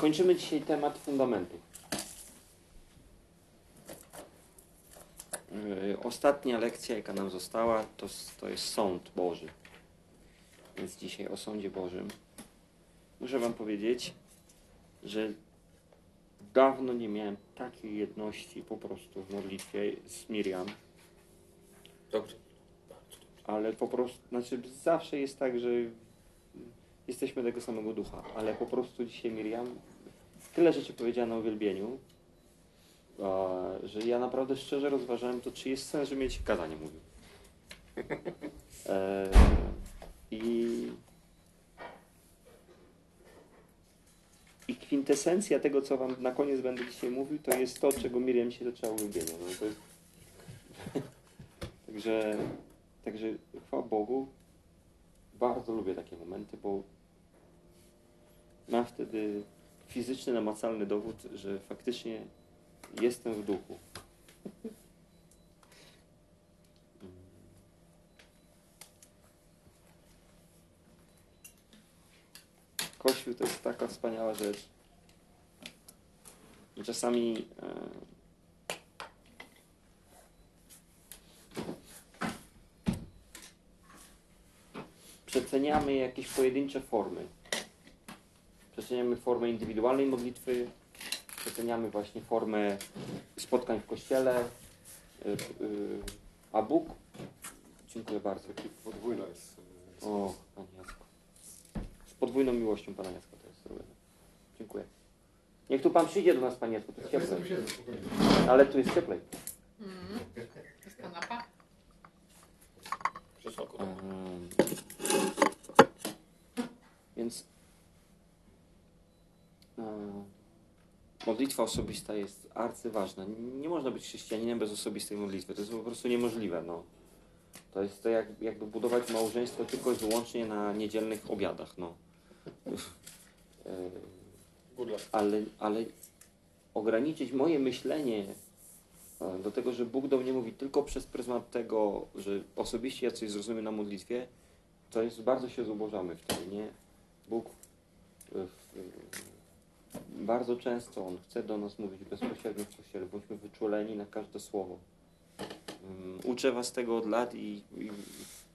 Kończymy dzisiaj temat fundamentów. Yy, Ostatnia lekcja, jaka nam została, to, to jest sąd Boży. Więc dzisiaj o sądzie Bożym. Muszę Wam powiedzieć, że dawno nie miałem takiej jedności po prostu w modlitwie z Miriam, Dobrze. ale po prostu, znaczy zawsze jest tak, że jesteśmy tego samego ducha, ale po prostu dzisiaj Miriam tyle rzeczy powiedziała na uwielbieniu, że ja naprawdę szczerze rozważałem to, czy jest sens, żeby mieć kazanie mówił. E, I i kwintesencja tego, co wam na koniec będę dzisiaj mówił, to jest to, czego Miriam się zaczęła uwielbienie. No, jest... także, także chwała Bogu, bardzo lubię takie momenty, bo mam wtedy fizyczny, namacalny dowód, że faktycznie jestem w duchu. Kościół to jest taka wspaniała rzecz. Czasami e, przeceniamy jakieś pojedyncze formy. Przeceniamy formę indywidualnej modlitwy, przeceniamy właśnie formę spotkań w kościele, y, y, a Bóg, dziękuję bardzo, Podwójna jest. e, o, Panie Jacku. Z podwójną miłością Pana Jacka to jest zrobione. Dziękuję. Niech tu Pan przyjdzie do nas, Panie Jacku, tu jest cieplej. Ale tu jest cieplej. Mm. To jest kanapa? Krzesełko. Ehm, Więc e, modlitwa osobista jest arcyważna. Nie można być chrześcijaninem bez osobistej modlitwy. To jest po prostu niemożliwe. No. To jest to jak, jakby budować małżeństwo tylko i wyłącznie na niedzielnych obiadach. No. Ale, ale ograniczyć moje myślenie e, do tego, że Bóg do mnie mówi tylko przez pryzmat tego, że osobiście ja coś zrozumiem na modlitwie, to jest bardzo się zubożamy wtedy, nie? Bóg e, bardzo często On chce do nas mówić bezpośrednio w Kościele. Bądźmy wyczuleni na każde słowo. Mm, Uczę Was tego od lat i, i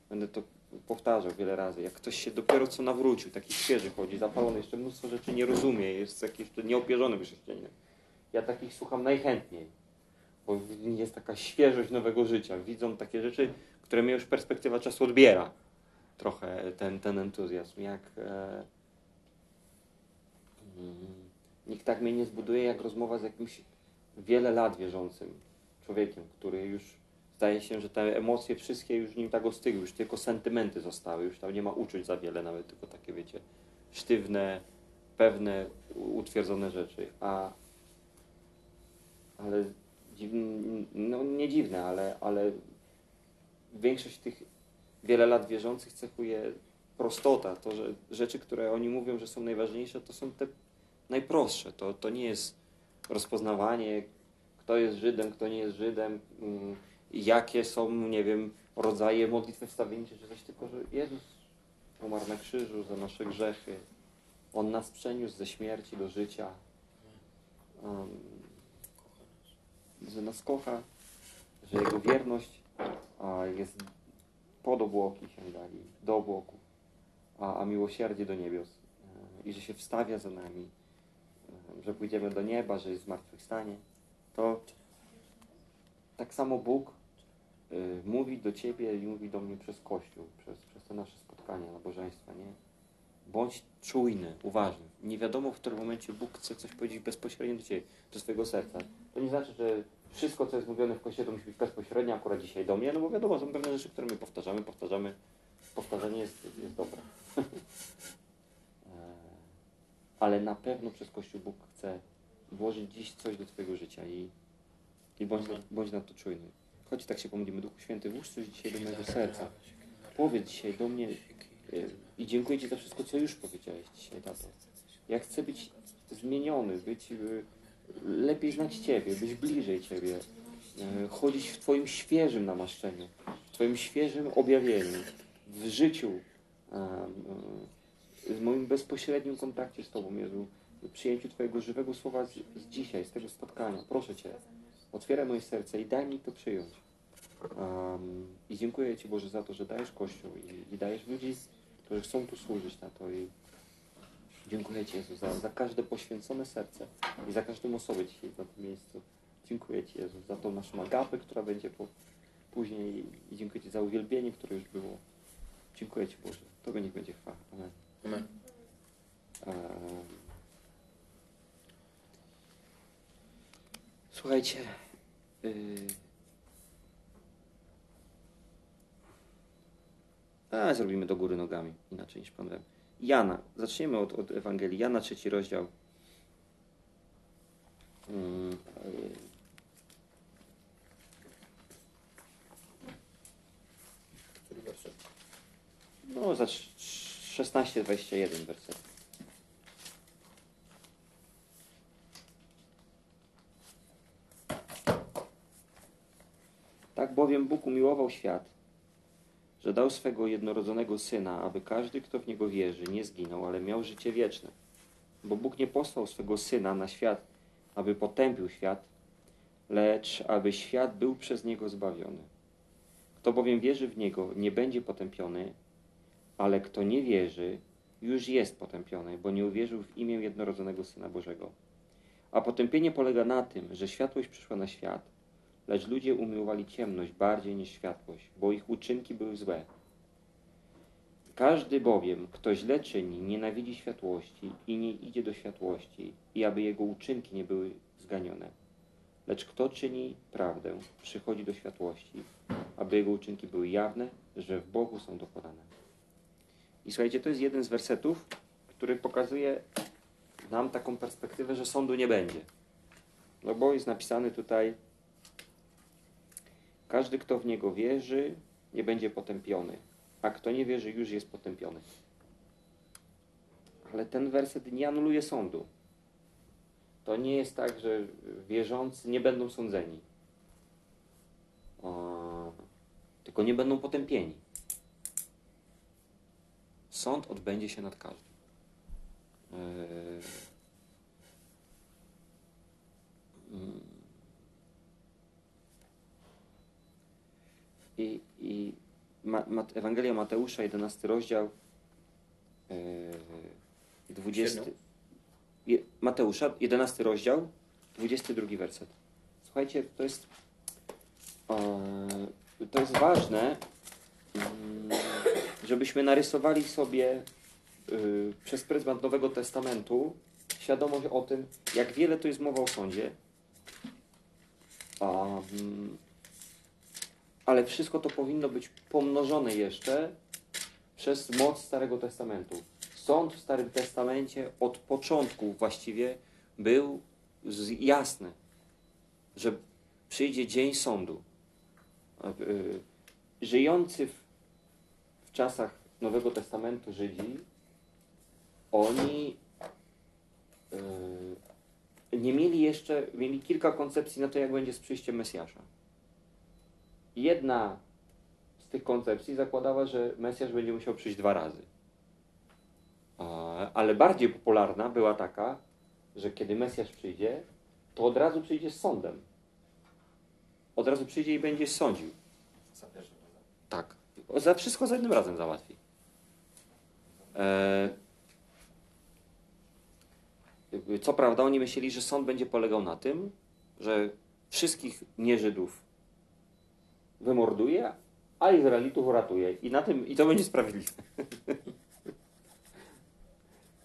będę to powtarzał wiele razy. Jak ktoś się dopiero co nawrócił, taki świeży chodzi, zapalony, jeszcze mnóstwo rzeczy nie rozumie, jest jakiś jeszcze nieopierzony chrześcijaninem. Ja takich słucham najchętniej, bo jest taka świeżość nowego życia. Widzą takie rzeczy, które mnie już perspektywa czasu odbiera trochę ten, ten entuzjazm. Jak e, mm, nikt tak mnie nie zbuduje, jak rozmowa z jakimś wiele lat wierzącym człowiekiem, który już zdaje się, że te emocje wszystkie już nim tak ostygły, już tylko sentymenty zostały, już tam nie ma uczuć za wiele, nawet tylko takie, wiecie, sztywne, pewne, utwierdzone rzeczy. A ale dziwne, no nie dziwne, ale, ale większość tych wiele lat wierzących cechuje prostota. To, że rzeczy, które oni mówią, że są najważniejsze, to są te najprostsze. To, to nie jest rozpoznawanie, kto jest Żydem, kto nie jest Żydem, mm, jakie są, nie wiem, rodzaje modlitwy wstawiennicze, czy coś, tylko że Jezus umarł na krzyżu za nasze grzechy. On nas przeniósł ze śmierci do życia. Um, że nas kocha, że Jego wierność a, jest pod obłoki sięgali, do obłoków, a, a miłosierdzie do niebios e, i że się wstawia za nami, że pójdziemy do nieba, że jest zmartwychwstanie, to tak samo Bóg y, mówi do Ciebie i mówi do mnie przez Kościół, przez, przez te nasze spotkania, nabożeństwa, nie? Bądź czujny, uważny. Nie wiadomo, w którym momencie Bóg chce coś powiedzieć bezpośrednio do Ciebie, do swojego serca. To nie znaczy, że wszystko, co jest mówione w Kościele, to musi być bezpośrednio akurat dzisiaj do mnie, no bo wiadomo, są pewne rzeczy, które my powtarzamy, powtarzamy. Powtarzanie jest, jest dobre. Ale na pewno przez Kościół Bóg chce włożyć dziś coś do Twojego życia i, i bądź, na, bądź na to czujny. Chodź, tak się pomodlimy. Duchu Święty, włóż coś dzisiaj do mojego serca. Powiedz dzisiaj do mnie e, i dziękuję Ci za wszystko, co już powiedziałeś dzisiaj, tato. Ja chcę być zmieniony, być e, lepiej znać Ciebie, być bliżej Ciebie, e, chodzić w Twoim świeżym namaszczeniu, w Twoim świeżym objawieniu, w życiu, w moim bezpośrednim kontakcie z Tobą, Jezu. przyjęciu Twojego żywego słowa z, z dzisiaj, z tego spotkania. Proszę Cię, otwieraj moje serce i daj mi to przyjąć. Um, I dziękuję Ci Boże za to, że dajesz Kościół i, i dajesz ludzi, którzy chcą tu służyć na to. I dziękuję Ci Jezu za, za każde poświęcone serce i za każdą osobę dzisiaj na tym miejscu. Dziękuję Ci Jezu za tą naszą agapę, która będzie po, później i dziękuję Ci za uwielbienie, które już było. Dziękuję Ci Boże. Tobie niech będzie chwała. Amen. Ehm. Słuchajcie. Yy... A, zrobimy do góry nogami, inaczej niż pan. Jana, zaczniemy od, od Ewangelii. Jana, trzeci rozdział. Yy. No, za 16-21 werset. Tak bowiem Bóg umiłował świat, że dał swego jednorodzonego Syna, aby każdy, kto w Niego wierzy, nie zginął, ale miał życie wieczne. Bo Bóg nie posłał swego Syna na świat, aby potępił świat, lecz aby świat był przez Niego zbawiony. Kto bowiem wierzy w Niego, nie będzie potępiony, ale kto nie wierzy, już jest potępiony, bo nie uwierzył w imię jednorodzonego Syna Bożego. A potępienie polega na tym, że światłość przyszła na świat, lecz ludzie umiłowali ciemność bardziej niż światłość, bo ich uczynki były złe. Każdy bowiem, kto źle czyni, nienawidzi światłości i nie idzie do światłości, i aby jego uczynki nie były zganione. Lecz kto czyni prawdę, przychodzi do światłości, aby jego uczynki były jawne, że w Bogu są dokonane. I słuchajcie, to jest jeden z wersetów, który pokazuje nam taką perspektywę, że sądu nie będzie. No bo jest napisany tutaj, każdy, kto w niego wierzy, nie będzie potępiony, a kto nie wierzy, już jest potępiony. Ale ten werset nie anuluje sądu. To nie jest tak, że wierzący nie będą sądzeni, o, tylko nie będą potępieni. Sąd odbędzie się nad każdym. Yy. Mm. I, i Ewangelia Mateusza, 11 rozdział, yy, 20. Siedmiu. Je, Mateusza, 11 rozdział, 22 werset. Słuchajcie, to jest, to jest ważne, mm, żebyśmy narysowali sobie yy, przez pryzmat Nowego Testamentu świadomość o tym, jak wiele to jest mowa o sądzie. Mm, ale wszystko to powinno być pomnożone jeszcze przez moc Starego Testamentu. Sąd w Starym Testamencie od początku właściwie był jasny, że przyjdzie dzień sądu. A, y, Żyjący w czasach Nowego Testamentu Żydzi, oni y, nie mieli jeszcze, mieli kilka koncepcji na to, jak będzie z przyjściem Mesjasza. Jedna z tych koncepcji zakładała, że Mesjasz będzie musiał przyjść dwa razy. A, Ale bardziej popularna była taka, że kiedy Mesjasz przyjdzie, to od razu przyjdzie z sądem. Od razu przyjdzie i będzie sądził. Za pierwszym razem. Tak. Za wszystko za jednym razem załatwi. E... Co prawda, oni myśleli, że sąd będzie polegał na tym, że wszystkich nieżydów wymorduje, a Izraelitów uratuje. I na tym i to będzie sprawiedliwe.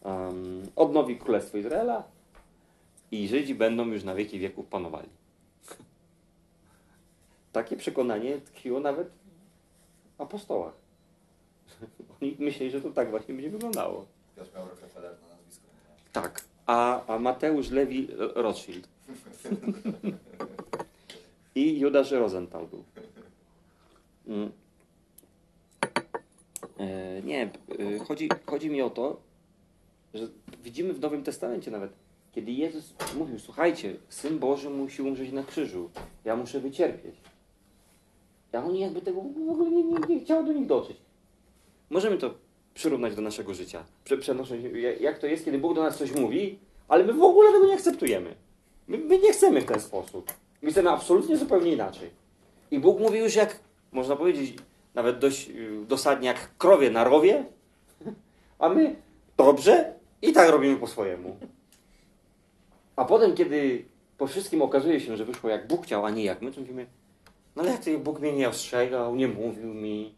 um, odnowi królestwo Izraela i Żydzi będą już na wieki wieków panowali. Takie przekonanie tkwiło nawet apostołach. Oni myśleli, że to tak właśnie będzie wyglądało. Piotr miał Rockefeller na nazwisku. nie? Tak. A, a Mateusz Lewi Rothschild. I Judasz Rosenthal był. Mm. E, nie, e, chodzi, chodzi mi o to, że widzimy w Nowym Testamencie nawet, kiedy Jezus mówił, słuchajcie, Syn Boży musi umrzeć na krzyżu, ja muszę wycierpieć. A oni jakby tego w ogóle nie, nie, nie do nich dotrzeć. Możemy to przyrównać do naszego życia. Prze, przenosząc, jak to jest, kiedy Bóg do nas coś mówi, Ale my w ogóle tego nie akceptujemy. My, my nie chcemy w ten sposób. My chcemy absolutnie zupełnie inaczej. I Bóg mówi już jak, można powiedzieć, nawet dość yy, dosadnie jak krowie na rowie, a my dobrze i tak robimy po swojemu. A potem, kiedy po wszystkim okazuje się, że wyszło jak Bóg chciał, a nie jak my, to mówimy, no ale jak to Bóg mnie nie ostrzegał, nie mówił mi,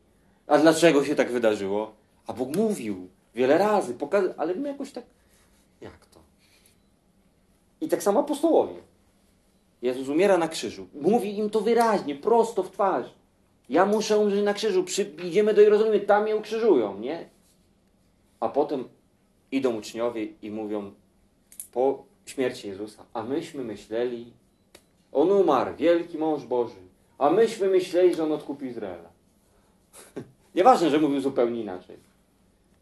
a dlaczego się tak wydarzyło? A Bóg mówił wiele razy, pokazał, ale my jakoś tak, jak to? I tak samo apostołowie. Jezus umiera na krzyżu. Mówi im to wyraźnie, prosto w twarz. Ja muszę umrzeć na krzyżu. Przy, idziemy do Jerozolimy, tam mnie ukrzyżują, nie? A potem idą uczniowie i mówią po śmierci Jezusa, a myśmy myśleli, on umarł, wielki mąż Boży, a myśmy myśleli, że on odkupi Izraela. Nieważne, że mówił zupełnie inaczej.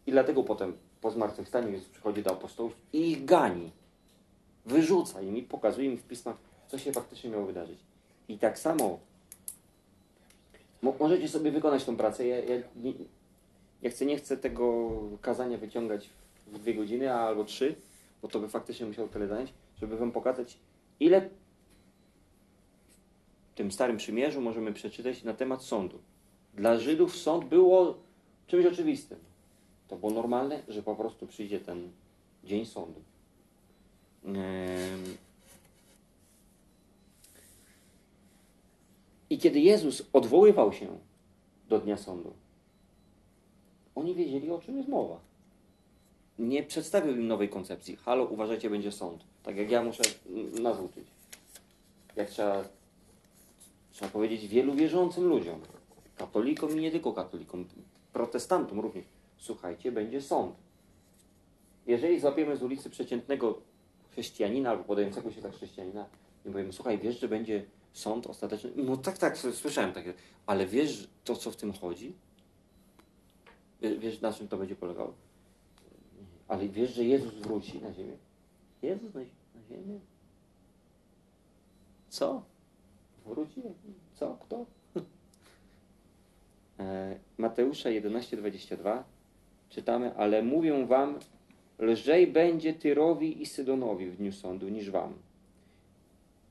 I dlatego potem po zmartwychwstaniu Jezus przychodzi do apostołów i ich gani. Wyrzuca im i pokazuje im w pismach, co się faktycznie miało wydarzyć. I tak samo mo- możecie sobie wykonać tą pracę. Ja, ja, nie, chcę, nie chcę tego kazania wyciągać w dwie godziny albo trzy, bo to by faktycznie musiało tyle zająć, żeby wam pokazać, ile tym Starym Przymierzu możemy przeczytać na temat sądu. Dla Żydów sąd było czymś oczywistym. To było normalne, że po prostu przyjdzie ten dzień sądu. I kiedy Jezus odwoływał się do dnia sądu, oni wiedzieli, o czym jest mowa. Nie przedstawił im nowej koncepcji. Halo, uważajcie, będzie sąd. Tak jak ja muszę mm, nas. Jak trzeba, trzeba powiedzieć wielu wierzącym ludziom, katolikom i nie tylko katolikom, protestantom również. Słuchajcie, będzie sąd. Jeżeli złapiemy z ulicy przeciętnego chrześcijanina albo podającego się za chrześcijanina i powiemy, słuchaj, wiesz, że będzie sąd ostateczny? No tak, tak, słyszałem takie. Ale wiesz to, co w tym chodzi? Wie- Wiesz, na czym to będzie polegało? Ale wiesz, że Jezus wróci na ziemię? Jezus na ziemię? Co? Wróci? Co? Kto? E, Mateusza 11:22 czytamy, ale mówię wam, lżej będzie Tyrowi i Sydonowi w dniu sądu niż wam.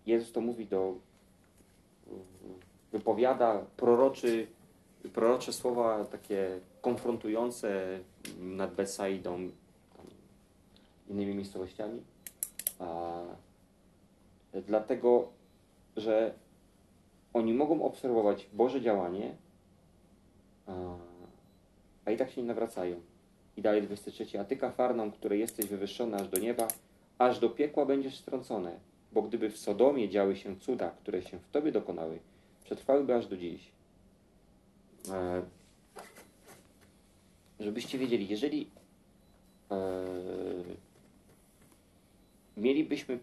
Jezus to mówi do wypowiada proroczy, prorocze słowa takie konfrontujące nad Betsaidą, tam, innymi miejscowościami. A, dlatego, że oni mogą obserwować Boże działanie, a, i tak się nie nawracają. I dalej 23. A ty, Kafarnaum, który jesteś wywyższony aż do nieba, aż do piekła będziesz strącone. Bo gdyby w Sodomie działy się cuda, które się w tobie dokonały, przetrwałyby aż do dziś. E, żebyście wiedzieli, jeżeli e, mielibyśmy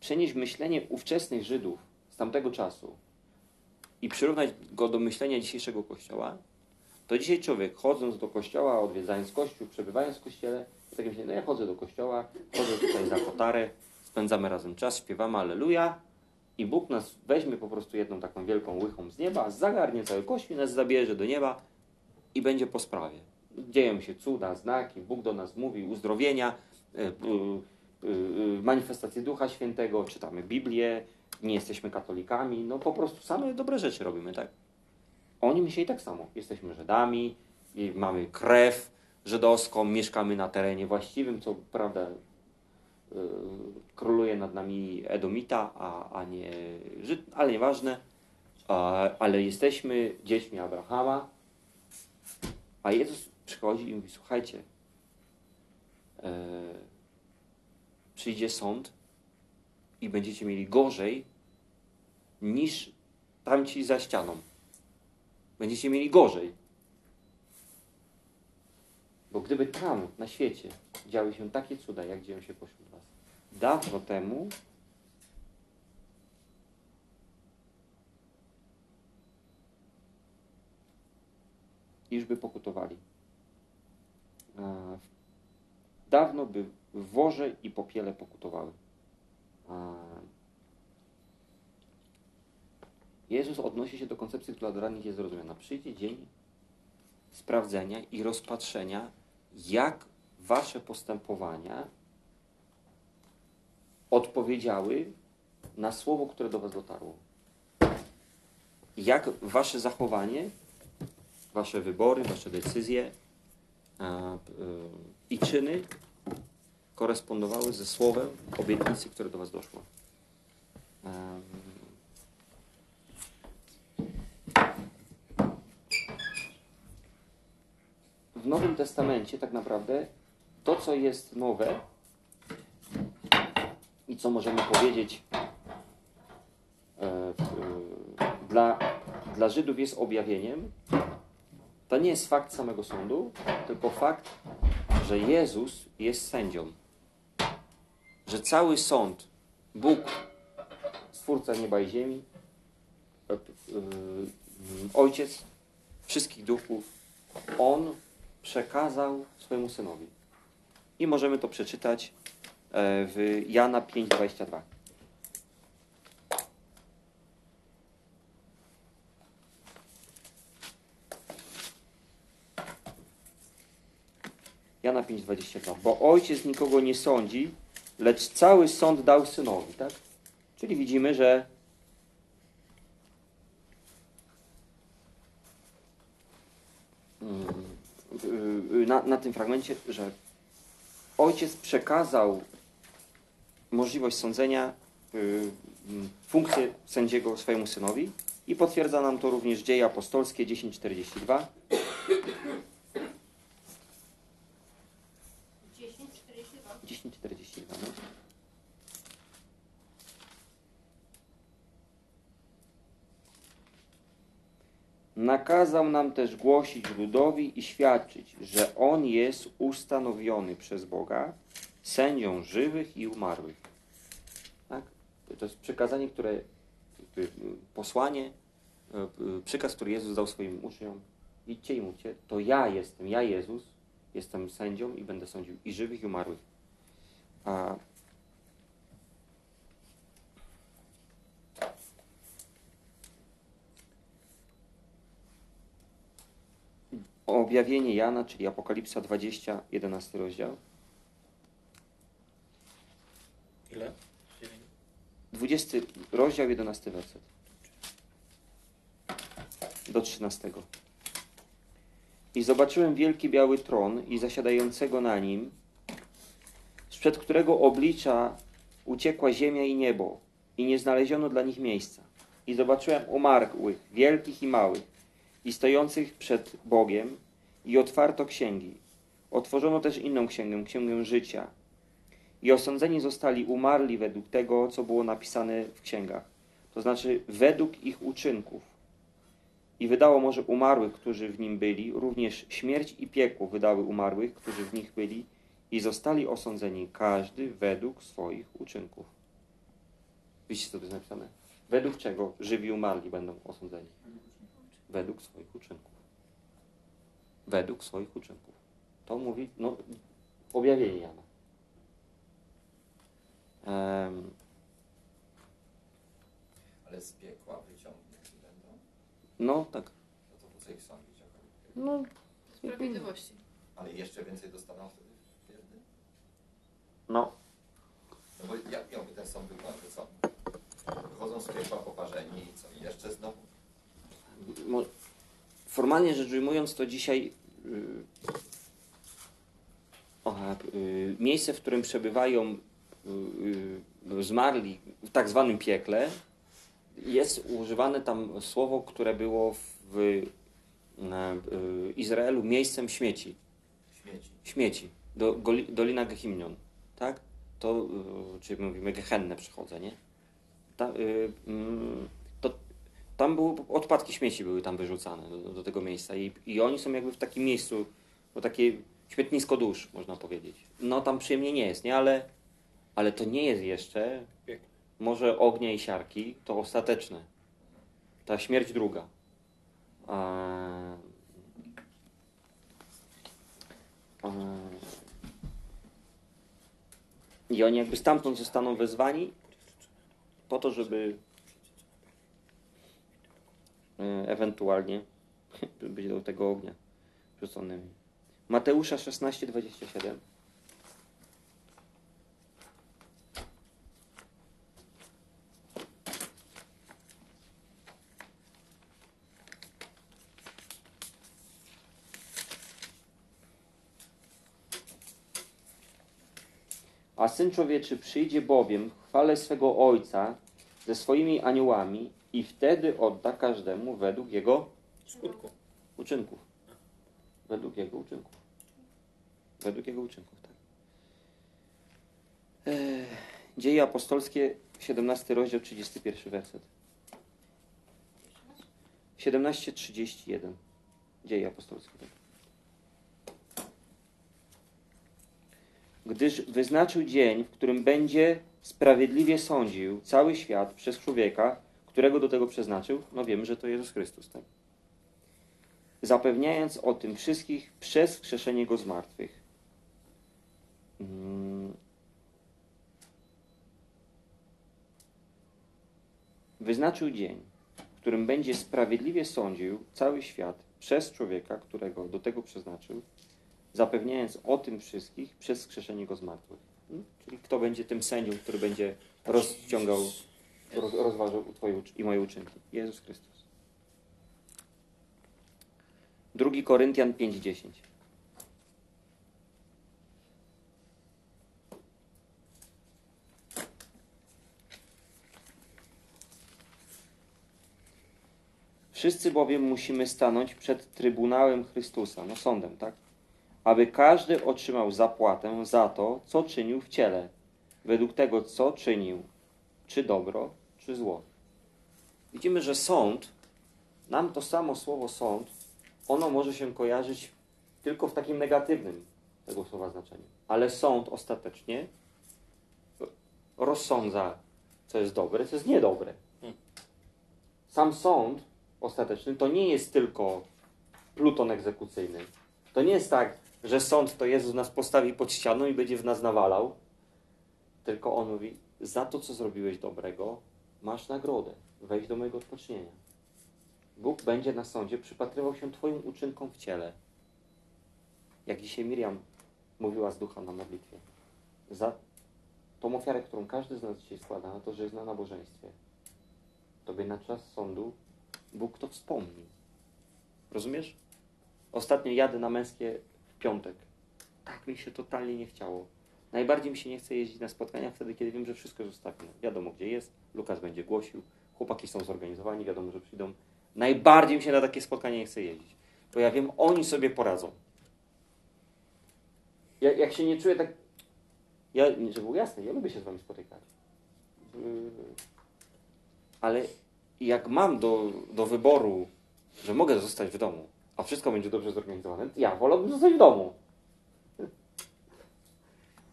przenieść myślenie ówczesnych Żydów z tamtego czasu i przyrównać go do myślenia dzisiejszego Kościoła, to dzisiaj człowiek chodząc do kościoła, odwiedzając kościół, przebywając w kościele, tak myśli, no ja chodzę do kościoła, chodzę tutaj za kotarę, spędzamy razem czas, śpiewamy Aleluja i Bóg nas weźmie po prostu jedną taką wielką łychą z nieba, zagarnie cały kościół, nas zabierze do nieba i będzie po sprawie. Dzieją się cuda, znaki, Bóg do nas mówi, uzdrowienia, y, y, y, manifestacje Ducha Świętego, czytamy Biblię, nie jesteśmy katolikami, no po prostu same dobre rzeczy robimy, tak? Oni myśleli tak samo. Jesteśmy Żydami, mamy krew żydowską, mieszkamy na terenie właściwym, co prawda yy, króluje nad nami Edomita, a, a nie Żyd, ale nieważne. A, ale jesteśmy dziećmi Abrahama, a Jezus przychodzi i mówi, słuchajcie, e, przyjdzie sąd i będziecie mieli gorzej niż tamci za ścianą będziecie mieli gorzej. Bo gdyby tam, na świecie, działy się takie cuda, jak dzieją się pośród Was, dawno temu już by pokutowali. Dawno by w worze i popiele pokutowały. Jezus odnosi się do koncepcji, która dla nich jest zrozumiana. Przyjdzie dzień sprawdzenia i rozpatrzenia, jak wasze postępowania odpowiedziały na słowo, które do Was dotarło. Jak Wasze zachowanie, Wasze wybory, Wasze decyzje y, i czyny korespondowały ze słowem obietnicy, które do Was doszło. W Nowym Testamencie tak naprawdę to, co jest nowe i co możemy powiedzieć e, e, dla, dla Żydów jest objawieniem, to nie jest fakt samego sądu, tylko fakt, że Jezus jest sędzią. Że cały sąd, Bóg, Stwórca nieba i ziemi, e, e, Ojciec wszystkich duchów, On przekazał swojemu Synowi. I możemy to przeczytać e, w Jana 5,22. Jana 5,22. Bo ojciec nikogo nie sądzi, lecz cały sąd dał synowi, tak? Czyli widzimy, że mm, y, y, na, na tym fragmencie, że ojciec przekazał możliwość sądzenia, y, mm, funkcję sędziego swojemu synowi i potwierdza nam to również dzieje apostolskie 1042. 10,42. 1042. No. Nakazał nam też głosić ludowi i świadczyć, że On jest ustanowiony przez Boga sędzią żywych i umarłych. Tak? To jest przekazanie, które, y, posłanie, y, y, przykaz, który Jezus dał swoim uczniom. Idźcie i mówcie, to ja jestem, ja Jezus, jestem sędzią i będę sądził i żywych i umarłych. A Objawienie Jana, czyli Apokalipsa 20, 11 rozdział. Ile? Dziewięć. 20 rozdział, 11 werset. Do 13. I zobaczyłem wielki biały tron i zasiadającego na nim, sprzed którego oblicza uciekła ziemia i niebo, i nie znaleziono dla nich miejsca. I zobaczyłem umarłych, wielkich i małych, i stojących przed Bogiem, i otwarto księgi. Otworzono też inną księgę, księgę życia. I osądzeni zostali umarli według tego, co było napisane w księgach, to znaczy według ich uczynków. I wydało może umarłych, którzy w nim byli, również śmierć i piekło wydały umarłych, którzy w nich byli, i zostali osądzeni każdy według swoich uczynków. Widzicie, co tu jest napisane? Według czego żywi umarli będą osądzeni? Według swoich uczynków. Według swoich uczynków. To mówi, no, objawienie Jana. Em, Ale z piekła wyciągnięci będą. no, tak. No to po co ich sądzić? No, Sprawiedliwości. Ale jeszcze więcej dostaną wtedy wtedy? no, No bo jak miałby ten sąd wyglądać? Co? Wychodzą z piekła poparzeni i co? I jeszcze znowu? Formalnie rzecz ujmując, to dzisiaj y, o, y, miejsce, w którym przebywają y, y, zmarli w tak zwanym piekle, jest używane tam słowo, które było w y, y, Izraelu miejscem śmieci. Śmieci. śmieci, do, goli, Dolina Gehimnion, tak? To, y, czyli mówimy Gehenne przychodzę, nie? Ta, y, to, tam były, odpadki śmieci były tam wyrzucane do, do tego miejsca i, i oni są jakby w takim miejscu, no takie śmietnisko dusz, można powiedzieć. No tam przyjemnie nie jest, nie? Ale, ale to nie jest jeszcze może ognia i siarki, to ostateczne. Ta śmierć druga. I oni jakby stamtąd zostaną wezwani po to, żeby Y, ewentualnie być do tego ognia rzuconymi. Mateusza 16, 27. A Syn Człowieczy przyjdzie bowiem w chwale swego Ojca ze swoimi aniołami i wtedy odda każdemu według jego Skutku. uczynków. Według jego uczynków. Według jego uczynków, tak. Eee, Dzieje apostolskie, 17 rozdział, 31 werset. 17:31. Dzieje apostolskie. Tak. Gdyż wyznaczył dzień, w którym będzie sprawiedliwie sądził cały świat przez człowieka, którego do tego przeznaczył. No wiemy, że to Jezus Chrystus, tak? Zapewniając o tym wszystkich przez wskrzeszenie Go z martwych. Mm. Wyznaczył dzień, w którym będzie sprawiedliwie sądził cały świat przez człowieka, którego do tego przeznaczył, zapewniając o tym wszystkich przez skrzeszenie go z martwych. Hmm? Czyli kto będzie tym sędzią, który będzie rozciągał, roz, rozważał twoje i moje uczynki? Jezus Chrystus. 2 Koryntian 5:10. Wszyscy bowiem musimy stanąć przed Trybunałem Chrystusa, no sądem, tak? Aby każdy otrzymał zapłatę za to, co czynił w ciele, według tego, co czynił, czy dobro, czy zło. Widzimy, że sąd, nam to samo słowo sąd, ono może się kojarzyć tylko w takim negatywnym tego słowa znaczeniu. Ale sąd ostatecznie rozsądza, co jest dobre, co jest niedobre. Sam sąd ostateczny to nie jest tylko pluton egzekucyjny. To nie jest tak, że sąd to Jezus nas postawi pod ścianą i będzie w nas nawalał, tylko On mówi, za to, co zrobiłeś dobrego, masz nagrodę. Wejdź do mojego odpocznienia. Bóg będzie na sądzie przypatrywał się Twoim uczynkom w ciele. Jak dzisiaj Miriam mówiła z ducha na modlitwie. Za tą ofiarę, którą każdy z nas dzisiaj składa, na to, że jest na nabożeństwie, tobie na czas sądu Bóg to wspomni. Rozumiesz? Ostatnio jadę na męskie w piątek. Tak mi się totalnie nie chciało. Najbardziej mi się nie chce jeździć na spotkania wtedy, kiedy wiem, że wszystko jest ustawione. Wiadomo, gdzie jest, Lukas będzie głosił, chłopaki są zorganizowani, wiadomo, że przyjdą. Najbardziej mi się na takie spotkanie nie chce jeździć, bo ja wiem, oni sobie poradzą. Ja, jak się nie czuję tak... Ja, żeby było jasne, ja lubię się z wami spotykać. Yy, Ale jak mam do, do wyboru, że mogę zostać w domu, a wszystko będzie dobrze zorganizowane, to ja wolałbym zostać w domu.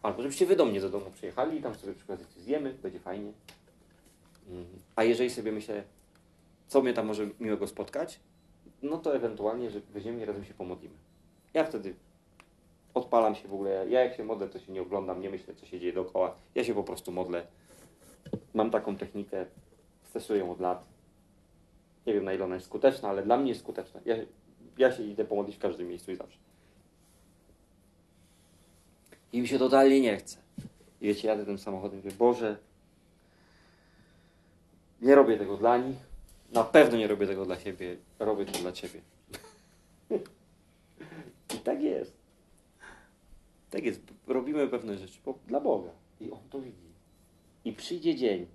Albo żebyście wy do mnie do domu przyjechali i tam sobie przykład zjemy, będzie fajnie. A jeżeli sobie myślę, co mnie tam może miłego spotkać, no to ewentualnie, że weźmiemy i razem się pomodlimy. Ja wtedy odpalam się w ogóle. Ja jak się modlę, to się nie oglądam, nie myślę, co się dzieje dookoła. Ja się po prostu modlę. Mam taką technikę, stosuję ją od lat. Nie wiem, na ile ona jest skuteczna, ale dla mnie jest skuteczna. Ja, ja się idę pomodlić w każdym miejscu i zawsze. I mi się totalnie nie chce. I wiecie, jadę tym samochodem i mówię, Boże, nie robię tego dla nich. Na pewno nie robię tego dla siebie. Robię to dla Ciebie. I tak jest. Tak jest. Robimy pewne rzeczy dla Boga. I On to widzi. I przyjdzie dzień,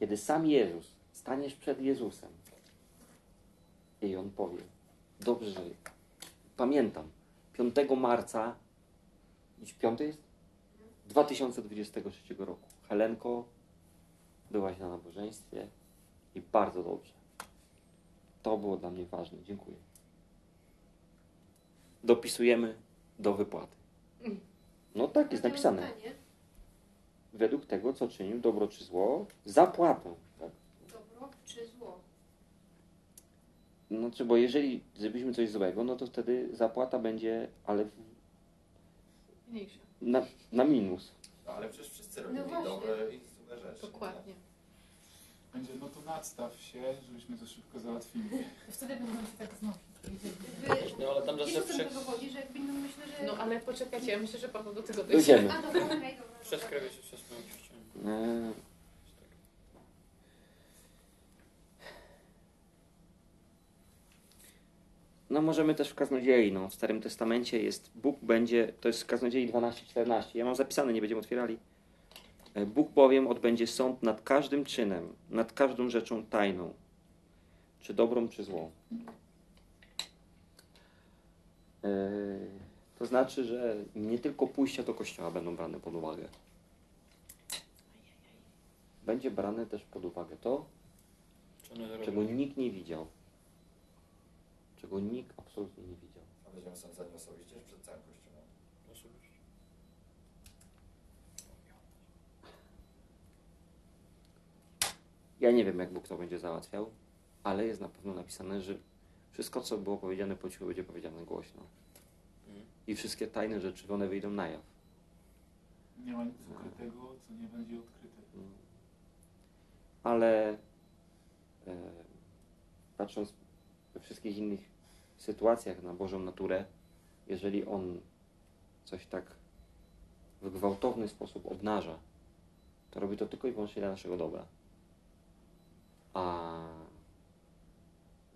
kiedy sam Jezus, staniesz przed Jezusem i On powie, dobrze, pamiętam, 5 marca, dziś 5 jest? 2023 roku. Helenko, byłaś na nabożeństwie i bardzo dobrze. To było dla mnie ważne. Dziękuję. Dopisujemy do wypłaty. No tak jest napisane. Według tego, co czynił, dobro czy zło, zapłatę. Tak? Dobro czy zło? No, czy bo jeżeli zrobiliśmy coś złego, no to wtedy zapłata będzie, ale w- Mniejsza. na, na minus. No ale przecież wszyscy No robili właśnie. dobre i złe rzeczy. Dokładnie. Będzie, no to nadstaw się, żebyśmy to szybko załatwili. Wtedy będą się tak znosić. No ale tam zawsze prze, wychodzi, że jakby no myślę, że... No ale poczekajcie, ja myślę, że Paweł do tego dojdzie. Dojdziemy. Krewie się przez moją ścianę. Eee, No możemy też w Kaznodziei, no w Starym Testamencie jest, Bóg będzie, to jest w Kaznodziei 12-14, ja mam zapisane, nie będziemy otwierali. E, Bóg bowiem odbędzie sąd nad każdym czynem, nad każdą rzeczą tajną, czy dobrą, czy złą. E, To znaczy, że nie tylko pójścia do kościoła będą brane pod uwagę. Będzie brane też pod uwagę to, czego nikt nie widział. Czego nikt absolutnie nie widział. A będziemy sądzeni osobiście przed całym Kościołem. Oczywiście. Ja nie wiem, jak Bóg to będzie załatwiał, ale jest na pewno napisane, że wszystko, co było powiedziane po cichu, będzie powiedziane głośno. I wszystkie tajne rzeczy, one wyjdą na jaw. Nie ma nic ukrytego, co nie będzie odkryte. Ale e, patrząc we wszystkich innych sytuacjach na Bożą naturę, jeżeli On coś tak w gwałtowny sposób obnaża, to robi to tylko i wyłącznie dla naszego dobra. A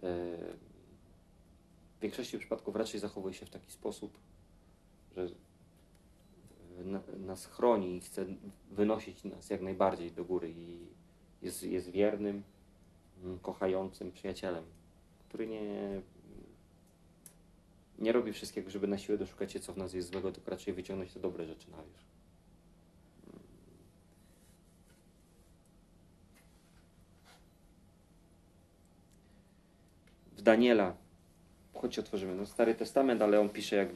e, w większości przypadków raczej zachowuje się w taki sposób, że na, nas chroni i chce wynosić nas jak najbardziej do góry i jest, jest wiernym, mm, kochającym przyjacielem, który nie, nie robi wszystkiego, żeby na siłę doszukać się, co w nas jest złego, tylko raczej wyciągnąć te dobre rzeczy na wierzch. Daniela, choć otworzymy, no Stary Testament, ale on pisze jak,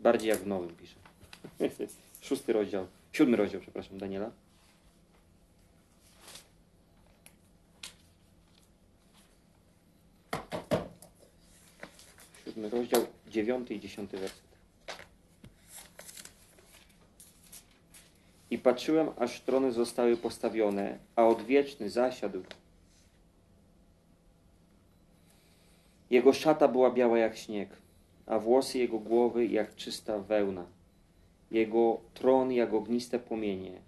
bardziej jak w Nowym pisze. Szósty rozdział, siódmy rozdział, przepraszam, Daniela. Siódmy rozdział, dziewiąty i dziesiąty werset. I patrzyłem, aż trony zostały postawione, a odwieczny zasiadł. Jego szata była biała jak śnieg, a włosy jego głowy jak czysta wełna. Jego tron jak ogniste płomienie,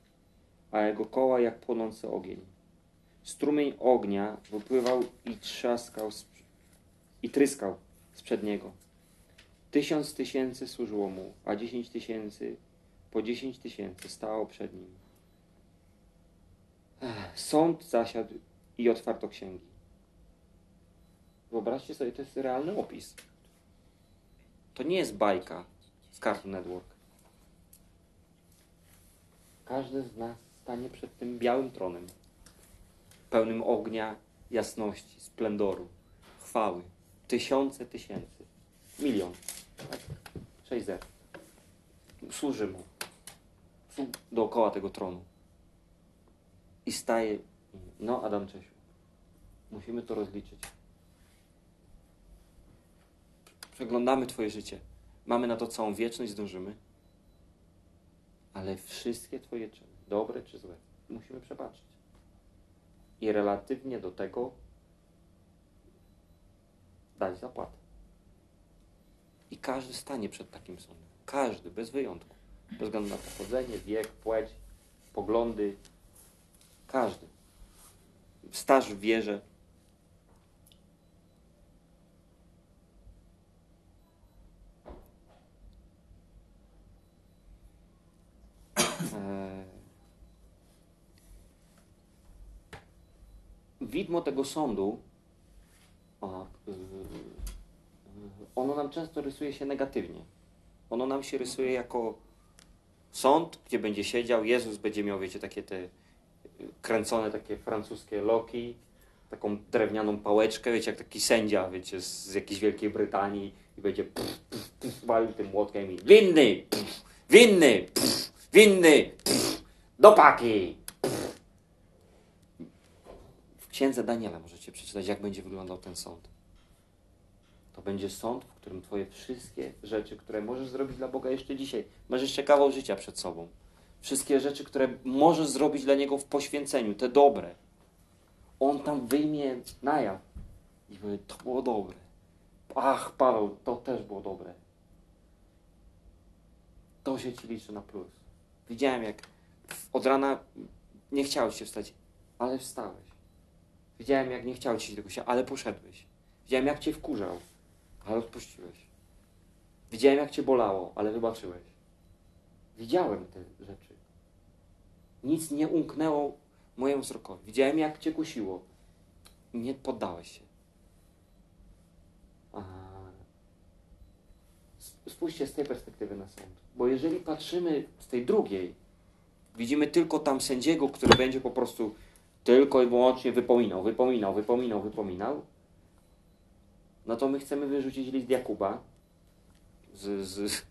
a jego koła jak płonący ogień. Strumień ognia wypływał i trzaskał z, i tryskał sprzed niego. Tysiąc tysięcy służyło mu, a dziesięć tysięcy po dziesięć tysięcy stało przed nim. Sąd zasiadł i otwarto księgi. Wyobraźcie sobie, to jest realny opis. To nie jest bajka z Cartoon Network. Każdy z nas stanie przed tym białym tronem, pełnym ognia, jasności, splendoru, chwały. Tysiące tysięcy. Milion. Tak? Sześć zer. Służy mu. Dookoła tego tronu. I staje. No, Adam Czesiu. Musimy to rozliczyć. Przeglądamy Twoje życie. Mamy na to całą wieczność, zdążymy. Ale wszystkie Twoje czyny, dobre czy złe, musimy przebaczyć. I relatywnie do tego dać zapłatę. I każdy stanie przed takim sądem. Każdy, bez wyjątku. Bez względu na pochodzenie, wiek, płeć, poglądy. Każdy. Staż w wierze. Eee, Widmo tego sądu, a, yy, ono nam często rysuje się negatywnie. Ono nam się rysuje jako sąd, gdzie będzie siedział, Jezus będzie miał, wiecie, takie te kręcone takie francuskie loki, taką drewnianą pałeczkę, wiecie, jak taki sędzia, wiecie, z, z jakiejś Wielkiej Brytanii i będzie pff, pff, pff, walił tym młotkiem i winny, pff, winny, pff, winny, pff, do paki. Pff. W księdze Daniela możecie przeczytać, jak będzie wyglądał ten sąd. To będzie sąd, w którym Twoje wszystkie rzeczy, które możesz zrobić dla Boga jeszcze dzisiaj, masz jeszcze kawał życia przed sobą. Wszystkie rzeczy, które możesz zrobić dla Niego w poświęceniu, te dobre. On tam wyjmie na jaw i powie, to było dobre. Ach, Paweł, to też było dobre. To się Ci liczy na plus. Widziałem, jak od rana nie chciałeś się wstać, ale wstałeś. Widziałem, jak nie chciał Ci się tego się, ale poszedłeś. Widziałem, jak Cię wkurzał, ale odpuściłeś. Widziałem, jak cię bolało, ale wybaczyłeś. Widziałem te rzeczy. Nic nie umknęło mojemu wzrokowi. Widziałem, jak cię kusiło. Nie poddałeś się. A... sp- Spójrzcie z tej perspektywy na sąd. Bo jeżeli patrzymy z tej drugiej, widzimy tylko tam sędziego, który będzie po prostu tylko i wyłącznie wypominał, wypominał, wypominał, wypominał, no to my chcemy wyrzucić list Jakuba z, z,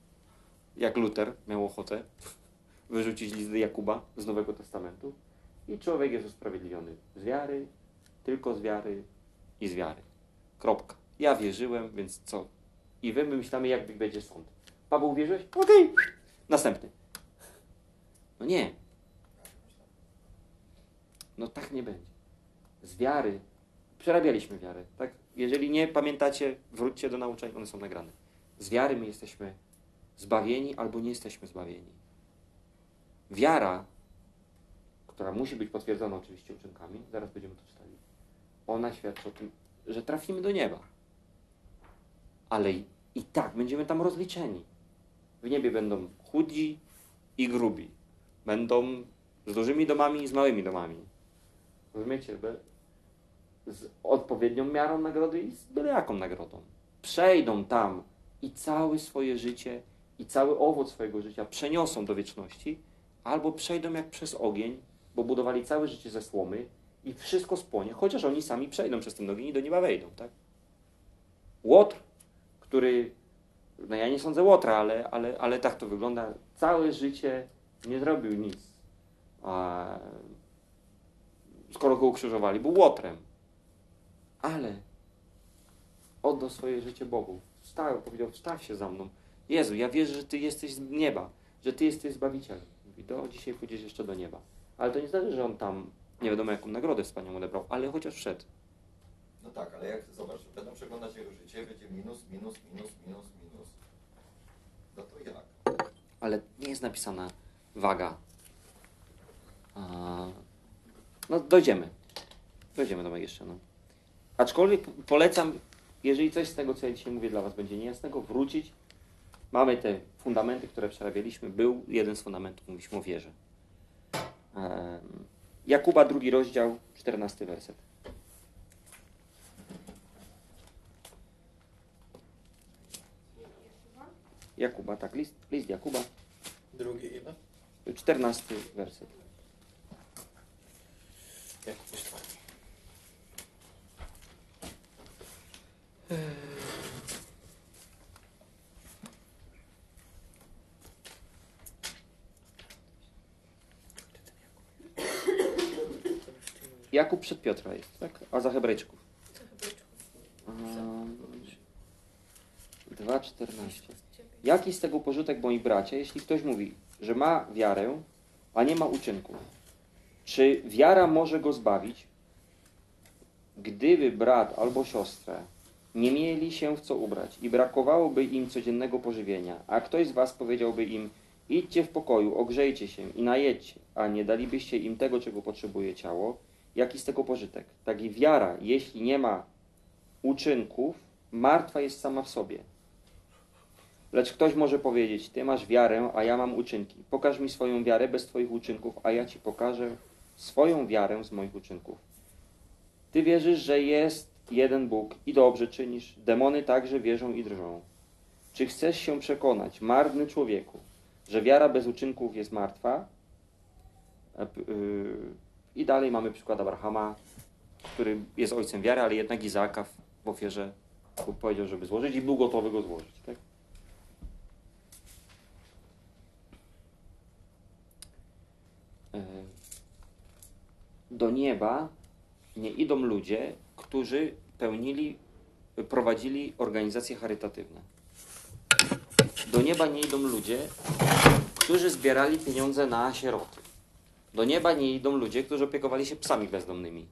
jak Luter miał ochotę wyrzucić list Jakuba z Nowego Testamentu i człowiek jest usprawiedliwiony z wiary, tylko z wiary i z wiary. Kropka. Ja wierzyłem, więc co? I wy myślamy, jak będzie sąd. Paweł, wierzyłeś? Okej. Następny. No nie. No tak nie będzie. Z wiary przerabialiśmy wiarę, tak? Jeżeli nie pamiętacie, wróćcie do nauczeń, one są nagrane. Z wiary my jesteśmy zbawieni albo nie jesteśmy zbawieni. Wiara, która musi być potwierdzona oczywiście uczynkami, zaraz będziemy to czytali, ona świadczy o tym, że trafimy do nieba. Ale i, tak będziemy tam rozliczeni. W niebie będą chudzi i grubi. Będą z dużymi domami i z małymi domami. Rozumiecie? Z odpowiednią miarą nagrody i z byle jaką nagrodą. Przejdą tam i całe swoje życie i cały owoc swojego życia przeniosą do wieczności, albo przejdą jak przez ogień, bo budowali całe życie ze słomy i wszystko spłonie, chociaż oni sami przejdą przez ten ogień i do nieba wejdą, tak? Łotr, który, no ja nie sądzę Łotra, ale, ale, ale tak to wygląda, całe życie nie zrobił nic. A, skoro go ukrzyżowali, był Łotrem. Ale oddał swoje życie Bogu. Wstał, powiedział, wstaw się za mną. Jezu, ja wierzę, że Ty jesteś z nieba, że Ty jesteś Zbawicielem. Mówi, do dzisiaj pójdziesz jeszcze do nieba. Ale to nie znaczy, że on tam nie wiadomo jaką nagrodę wspaniałą odebrał, ale chociaż wszedł. No tak, ale jak zobacz, będą przeglądać jego życie, będzie minus, minus, minus, minus, minus. No to jak? ale nie jest napisana waga. A, no dojdziemy. Dojdziemy do jeszcze. No. Aczkolwiek polecam, jeżeli coś z tego, co ja dzisiaj mówię dla Was będzie niejasnego, wrócić. Mamy te fundamenty, które przerabialiśmy. Był jeden z fundamentów, mówiliśmy o wierze. Jakuba, drugi rozdział, czternasty werset. Jakuba, tak, list, list Jakuba, Drugi ile? czternasty werset. Jak posłanie. Jakub przed Piotra jest, tak? A za Hebrajczyków. Hebrajczyków. Um, 2,14. Jaki z tego pożytek, moi bracia, jeśli ktoś mówi, że ma wiarę, a nie ma uczynków? Czy wiara może go zbawić? Gdyby brat albo siostra nie mieli się w co ubrać i brakowałoby im codziennego pożywienia, a ktoś z was powiedziałby im, idźcie w pokoju, ogrzejcie się i najedźcie, a nie dalibyście im tego, czego potrzebuje ciało, jaki z tego pożytek? Tak i wiara, jeśli nie ma uczynków, martwa jest sama w sobie. Lecz ktoś może powiedzieć, ty masz wiarę, a ja mam uczynki. Pokaż mi swoją wiarę bez twoich uczynków, a ja ci pokażę swoją wiarę z moich uczynków. Ty wierzysz, że jest jeden Bóg i dobrze czynisz. Demony także wierzą i drżą. Czy chcesz się przekonać, marny człowieku, że wiara bez uczynków jest martwa? E, yy, I dalej mamy przykład Abrahama, który jest ojcem wiary, ale jednak Izaaka w ofierze powiedział, żeby złożyć i był gotowy go złożyć. Tak? E, Do nieba nie idą ludzie, którzy pełnili, prowadzili organizacje charytatywne. Do nieba nie idą ludzie, którzy zbierali pieniądze na sieroty. Do nieba nie idą ludzie, którzy opiekowali się psami bezdomnymi.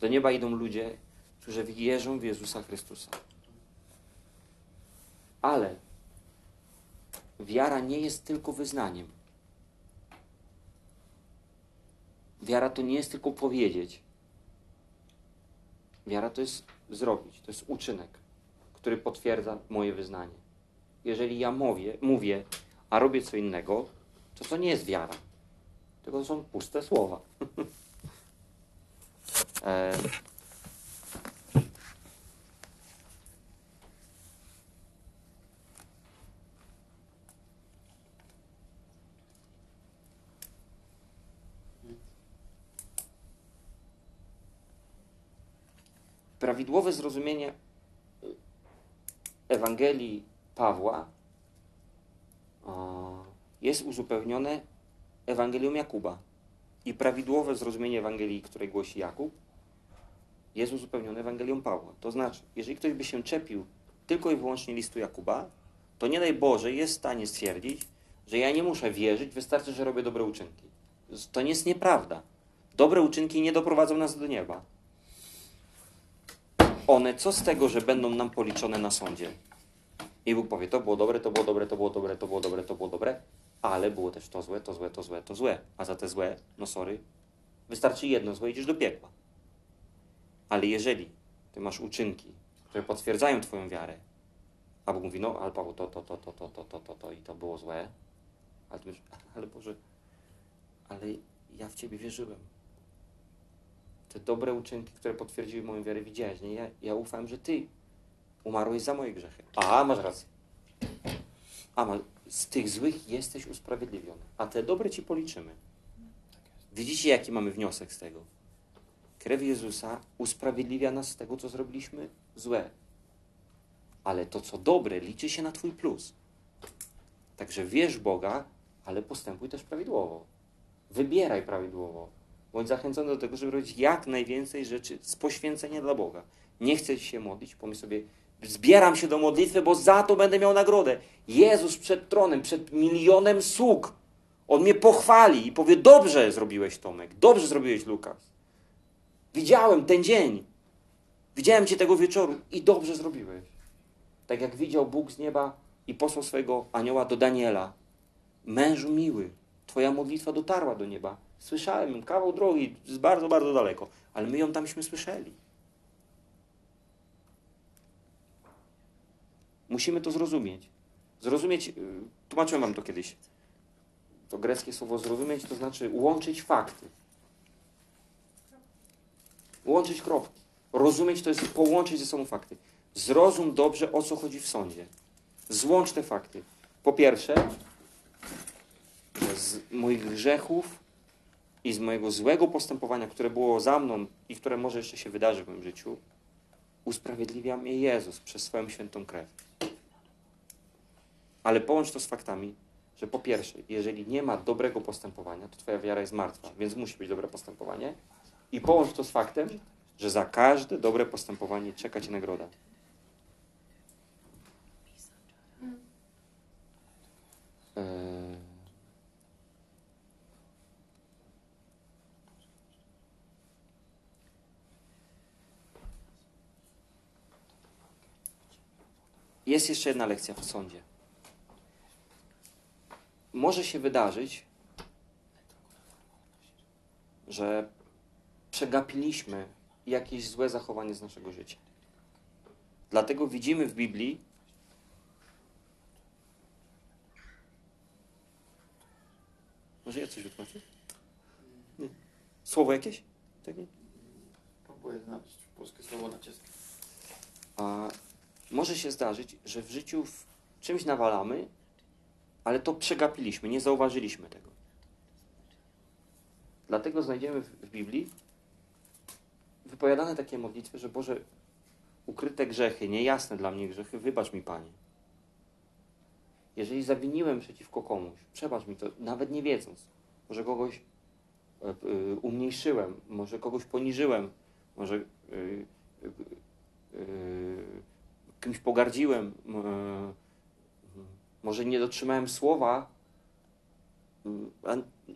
Do nieba idą ludzie, którzy wierzą w Jezusa Chrystusa. Ale wiara nie jest tylko wyznaniem. Wiara to nie jest tylko powiedzieć. Wiara to jest zrobić, to jest uczynek, który potwierdza moje wyznanie. Jeżeli ja mówię, mówię, a robię co innego, to to nie jest wiara. Tylko są puste słowa. e, prawidłowe zrozumienie y, Ewangelii Pawła jest uzupełnione Ewangelią Jakuba. I prawidłowe zrozumienie Ewangelii, której głosi Jakub, jest uzupełnione Ewangelią Pawła. To znaczy, jeżeli ktoś by się czepił tylko i wyłącznie listu Jakuba, to nie daj Boże jest w stanie stwierdzić, że ja nie muszę wierzyć, wystarczy, że robię dobre uczynki. To nie jest nieprawda. Dobre uczynki nie doprowadzą nas do nieba one, co z tego, że będą nam policzone na sądzie? I Bóg powie, to było dobre, to było dobre, to było dobre, to było dobre, to było dobre, ale było też to złe, to złe, to złe, to złe. A za te złe, no sorry, wystarczy jedno złe, idziesz do piekła. Ale jeżeli ty masz uczynki, które potwierdzają twoją wiarę, a Bóg mówi, no, ale Paweł, to, to, to, to, to, to, to, to, to i to było złe, ale ty mówisz, ale Boże, ale ja w Ciebie wierzyłem te dobre uczynki, które potwierdziły moją wiarę, widziałeś, nie? Ja, ja ufałem, że Ty umarłeś za moje grzechy. A, masz rację. A, ma, z tych złych jesteś usprawiedliwiony, a te dobre Ci policzymy. Widzicie, jaki mamy wniosek z tego? Krew Jezusa usprawiedliwia nas z tego, co zrobiliśmy złe. Ale to, co dobre, liczy się na Twój plus. Także wierz Boga, ale postępuj też prawidłowo. Wybieraj prawidłowo. Bądź zachęcony do tego, żeby robić jak najwięcej rzeczy z poświęcenia dla Boga. Nie chcesz się modlić, pomyśl sobie, zbieram się do modlitwy, bo za to będę miał nagrodę. Jezus przed tronem, przed milionem sług. On mnie pochwali i powie, dobrze zrobiłeś Tomek, dobrze zrobiłeś Lukas. Widziałem ten dzień. Widziałem Cię tego wieczoru i dobrze zrobiłeś. Tak jak widział Bóg z nieba i posłał swojego anioła do Daniela. Mężu miły, Twoja modlitwa dotarła do nieba. Słyszałem kawał drogi, z bardzo, bardzo daleko, ale my ją tamśmy słyszeli. Musimy to zrozumieć. Zrozumieć, y, tłumaczyłem wam to kiedyś. To greckie słowo zrozumieć to znaczy łączyć fakty. Łączyć kropki. Rozumieć to jest połączyć ze sobą fakty. Zrozum dobrze, o co chodzi w sądzie. Złącz te fakty. Po pierwsze, z moich grzechów i z mojego złego postępowania, które było za mną i które może jeszcze się wydarzy w moim życiu, usprawiedliwia mnie Jezus przez swoją świętą krew. Ale połącz to z faktami, że po pierwsze, jeżeli nie ma dobrego postępowania, to twoja wiara jest martwa, więc musi być dobre postępowanie. I połącz to z faktem, że za każde dobre postępowanie czeka cię nagroda. Eee... Jest jeszcze jedna lekcja w sądzie. Może się wydarzyć, że przegapiliśmy jakieś złe zachowanie z naszego życia. Dlatego widzimy w Biblii Może ja coś wytłumaczę? Nie. Słowo jakieś? Takie? Próbuję znaleźć polskie słowo na czeskie. Może się zdarzyć, że w życiu w czymś nawalamy, ale to przegapiliśmy, nie zauważyliśmy tego. Dlatego znajdziemy w, Biblii wypowiadane takie modlitwy, że Boże, ukryte grzechy, niejasne dla mnie grzechy, wybacz mi Panie. Jeżeli zawiniłem przeciwko komuś, przebacz mi to, nawet nie wiedząc. Może kogoś e, e, umniejszyłem, może kogoś poniżyłem, może e, kimś pogardziłem, e, może nie dotrzymałem słowa,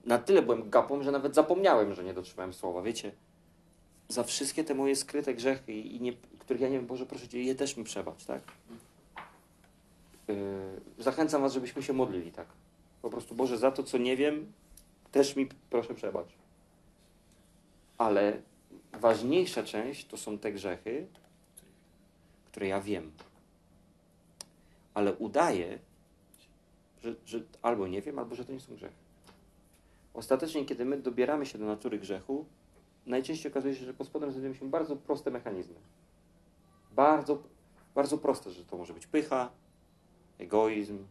na tyle byłem gapą, że nawet zapomniałem, że nie dotrzymałem słowa. Wiecie, za wszystkie te moje skryte grzechy, i nie, których ja nie wiem, Boże, proszę Cię, je też mi przebacz, tak? Yy, zachęcam Was, żebyśmy się modlili, tak? Po prostu, Boże, za to, co nie wiem, też mi proszę przebacz. Ale ważniejsza część to są te grzechy, które ja wiem. ale udaję, że, że albo nie wiem, albo że to nie są grzechy. Ostatecznie, kiedy my dobieramy się do natury grzechu, najczęściej okazuje się, że pod spodem znajdują się bardzo proste mechanizmy. Bardzo, bardzo proste, że to może być pycha, egoizm,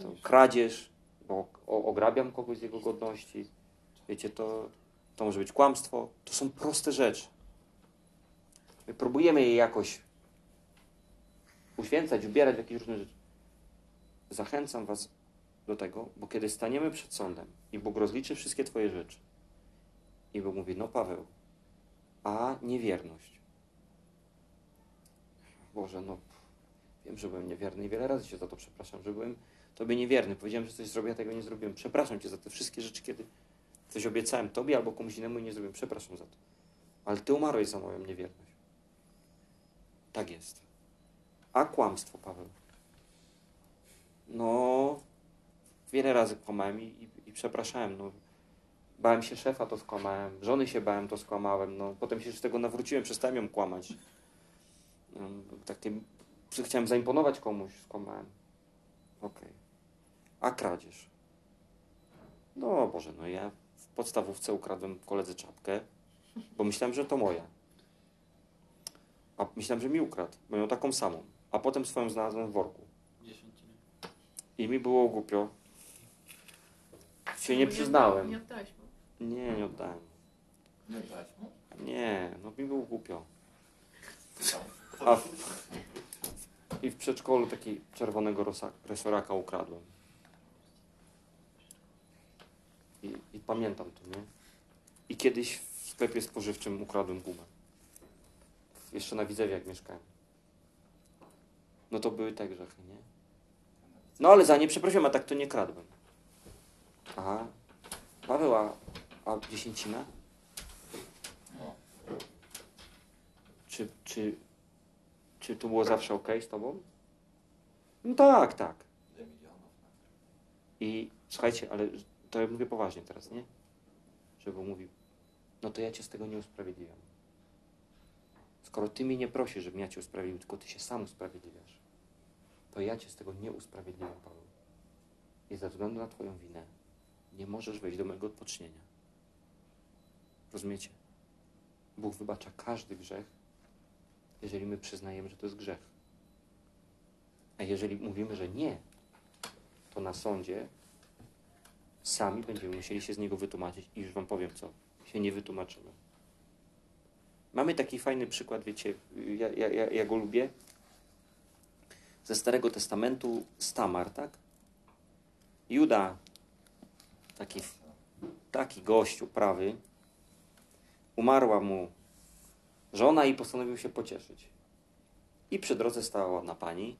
to kradzież, bo ograbiam kogoś z jego godności. Wiecie, to, to może być kłamstwo. To są proste rzeczy. My próbujemy je jakoś uświęcać, ubierać w jakieś różne rzeczy. Zachęcam Was do tego, bo kiedy staniemy przed sądem i Bóg rozliczy wszystkie Twoje rzeczy i Bóg mówi, no Paweł, a niewierność. Boże, no wiem, że byłem niewierny i wiele razy Cię za to przepraszam, że byłem Tobie niewierny. Powiedziałem, że coś zrobię, a tego nie zrobiłem. Przepraszam Cię za te wszystkie rzeczy, kiedy coś obiecałem Tobie albo komuś innemu i nie zrobiłem. Przepraszam za to. Ale Ty umarłeś za moją niewierność. Tak jest. A kłamstwo, Paweł? No, wiele razy kłamałem i, i, i przepraszałem. No, bałem się szefa, to skłamałem. Żony się bałem, to skłamałem. No, potem się z tego nawróciłem, przestałem ją kłamać. No, takie, chciałem zaimponować komuś, skłamałem. Okej. A kradzież? No Boże, no ja w podstawówce ukradłem koledze czapkę, bo myślałem, że to moja. A myślałem, że mi ukradł, bo miał taką samą. A potem swoją znalazłem w worku. I mi było głupio. Się nie Nie przyznałem. oddałeś mu. Nie, nie oddałem. Nie mu? Nie, no mi było głupio. A w, I w przedszkolu taki czerwonego rosa, resoraka ukradłem. I, I pamiętam to, nie? I kiedyś w sklepie spożywczym ukradłem gumę. Jeszcze na Widzewie jak mieszkałem. No to były te grzechy, nie? No ale za nie przeprosiłem, a tak to nie kradłem. Aha. Paweł, a, a dziesięcina? Czy, czy, czy to było zawsze ok z tobą? No tak, tak. I słuchajcie, ale to ja mówię poważnie teraz, nie? Żeby mówił, no to ja cię z tego nie usprawiedliwiam. Skoro ty mnie nie prosisz, żebym ja cię usprawiedliwił, tylko ty się sam usprawiedliwiasz, to ja cię z tego nie usprawiedliwiam, Paweł. I ze względu na twoją winę nie możesz wejść do mojego odpocznienia. Rozumiecie? Bóg wybacza każdy grzech, jeżeli my przyznajemy, że to jest grzech. A jeżeli mówimy, że nie, to na sądzie sami będziemy musieli się z niego wytłumaczyć i już wam powiem co, się nie wytłumaczymy. Mamy taki fajny przykład, wiecie, ja, ja, ja, ja go lubię, ze Starego Testamentu z Tamar, tak? Juda, taki, taki gościu prawy, umarła mu żona i postanowił się pocieszyć. I przy drodze stała ładna pani,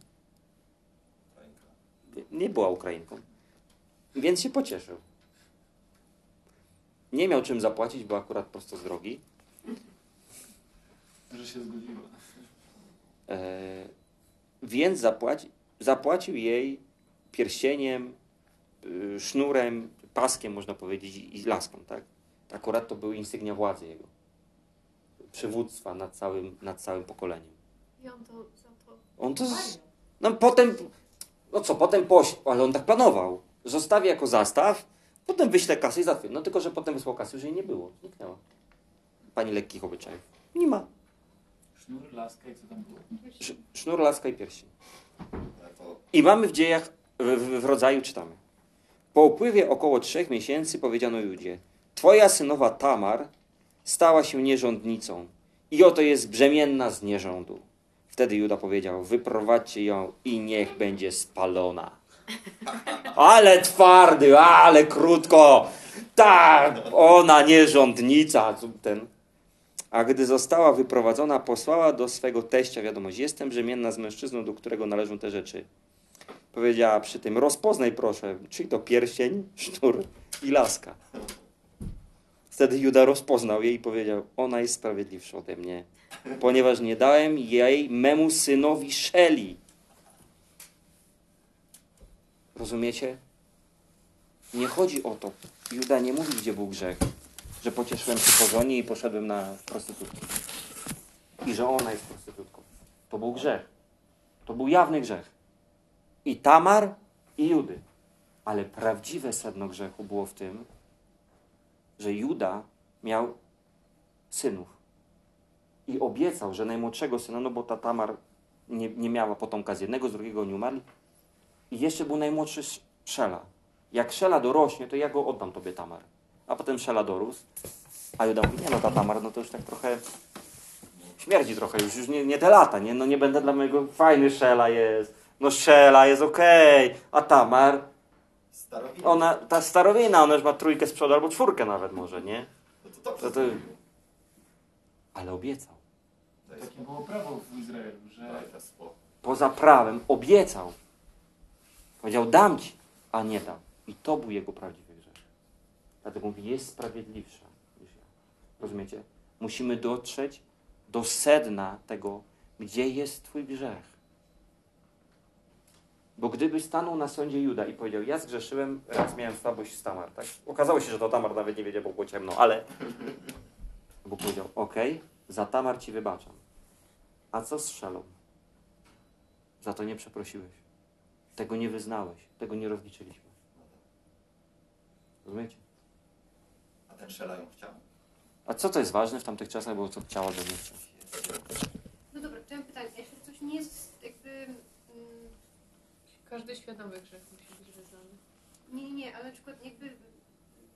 nie była Ukrainką, więc się pocieszył. Nie miał czym zapłacić, bo akurat prosto z drogi. Że się zgodziła. E, więc zapłaci, zapłacił jej pierścieniem, y, sznurem, paskiem, można powiedzieć, i laską. Tak? Akurat to były insygnia władzy jego. Przywództwa nad całym, nad całym pokoleniem. I on to za to... On to. Z... No potem. No co, potem poś. Ale on tak planował. Zostawi jako zastaw, potem wyśle kasy i załatwi. No tylko, że potem wysłał kasy, już jej nie było. Zniknęła. Pani lekkich obyczajów. Nie ma. Sznur, laska i co tam było? Sz- Sznur, laska i pierścień. I mamy w dziejach, w, w, rodzaju czytamy. Po upływie około trzech miesięcy powiedziano Judzie, Twoja synowa Tamar stała się nierządnicą i oto jest brzemienna z nierządu. Wtedy Juda powiedział, wyprowadźcie ją i niech będzie spalona. Ale twardy, ale krótko. Tak, ona nierządnica. Ten. A gdy została wyprowadzona, posłała do swego teścia wiadomość, jestem brzemienna z mężczyzną, do którego należą te rzeczy. Powiedziała przy tym, rozpoznaj proszę, czy to pierścień, sznur i laska. Wtedy Juda rozpoznał jej i powiedział, ona jest sprawiedliwsza ode mnie, ponieważ nie dałem jej memu synowi Szeli. Rozumiecie? Nie chodzi o to. Juda nie mówi, gdzie był grzech. Że pocieszyłem się po żonie i poszedłem na prostytutkę. I że ona jest prostytutką. To był grzech. To był jawny grzech. I Tamar, i Judy. Ale prawdziwe sedno grzechu było w tym, że Juda miał synów. I obiecał, że najmłodszego syna, no bo ta Tamar nie, nie miała potomka z jednego, z drugiego nie umarli. I jeszcze był najmłodszy Sz- Szela. Jak Szela dorośnie, to ja go oddam tobie, Tamar. A potem Szela dorósł. A Juda mówi, nie no ta Tamar, no to już tak trochę śmierdzi trochę, już, już nie, nie te lata, nie? No nie będę dla mojego, fajny Szela jest, no Szela jest okej, a Tamar, Starowina. ona, ta starowina, ona już ma trójkę z przodu, albo czwórkę nawet może, nie? No to dobrze To- to-. Ale obiecał. Takie było prawo w Izraelu, że spokój. Poza prawem obiecał. Powiedział, dam ci, a nie dał. I to był jego prawdziwy. Dlatego mówi, jest sprawiedliwsza niż ja. Rozumiecie? Musimy dotrzeć do sedna tego, gdzie jest twój grzech. Bo gdyby stanął na sądzie Juda i powiedział, ja zgrzeszyłem, raz miałem słabość z Tamar, tak? Okazało się, że to Tamar nawet nie wiedział, bo było ciemno, ale Bóg powiedział, okej, za Tamar ci wybaczam. A co z Szelą? Za to nie przeprosiłeś. Tego nie wyznałeś. Tego nie rozliczyliśmy. Rozumiecie? A ten Szela ją chciał? A co to jest ważne w tamtych czasach, bo co chciała, że nie chce? No dobra, to ja mam pytanie. Jeśli coś nie jest jakby... Mm, Każdy świadomy grzech musi być wyznany. nie, nie, nie, ale na przykład jakby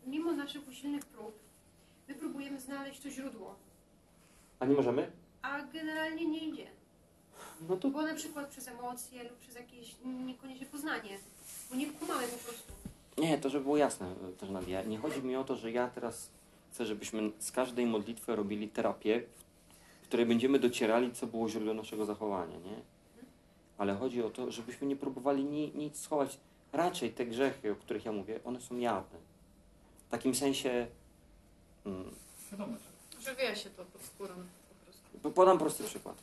mimo naszych usilnych prób my próbujemy znaleźć to źródło, A nie możemy? a generalnie nie idzie. No to Bo na przykład przez emocje lub przez jakieś niekoniecznie poznanie. Bo nie kumamy po prostu. Nie, to żeby było jasne też Nadia. Nie chodzi mi o to, że ja teraz chcę, żebyśmy z każdej modlitwy robili terapię, w której będziemy docierali, co było źródłem naszego zachowania, nie? Ale chodzi o to, żebyśmy nie próbowali ni, nic schować. Raczej te grzechy, o których ja mówię, one są jawne. W takim sensie... Mm, wiadomo, wie się to pod skórą po prostu. Po- Podam prosty przykład.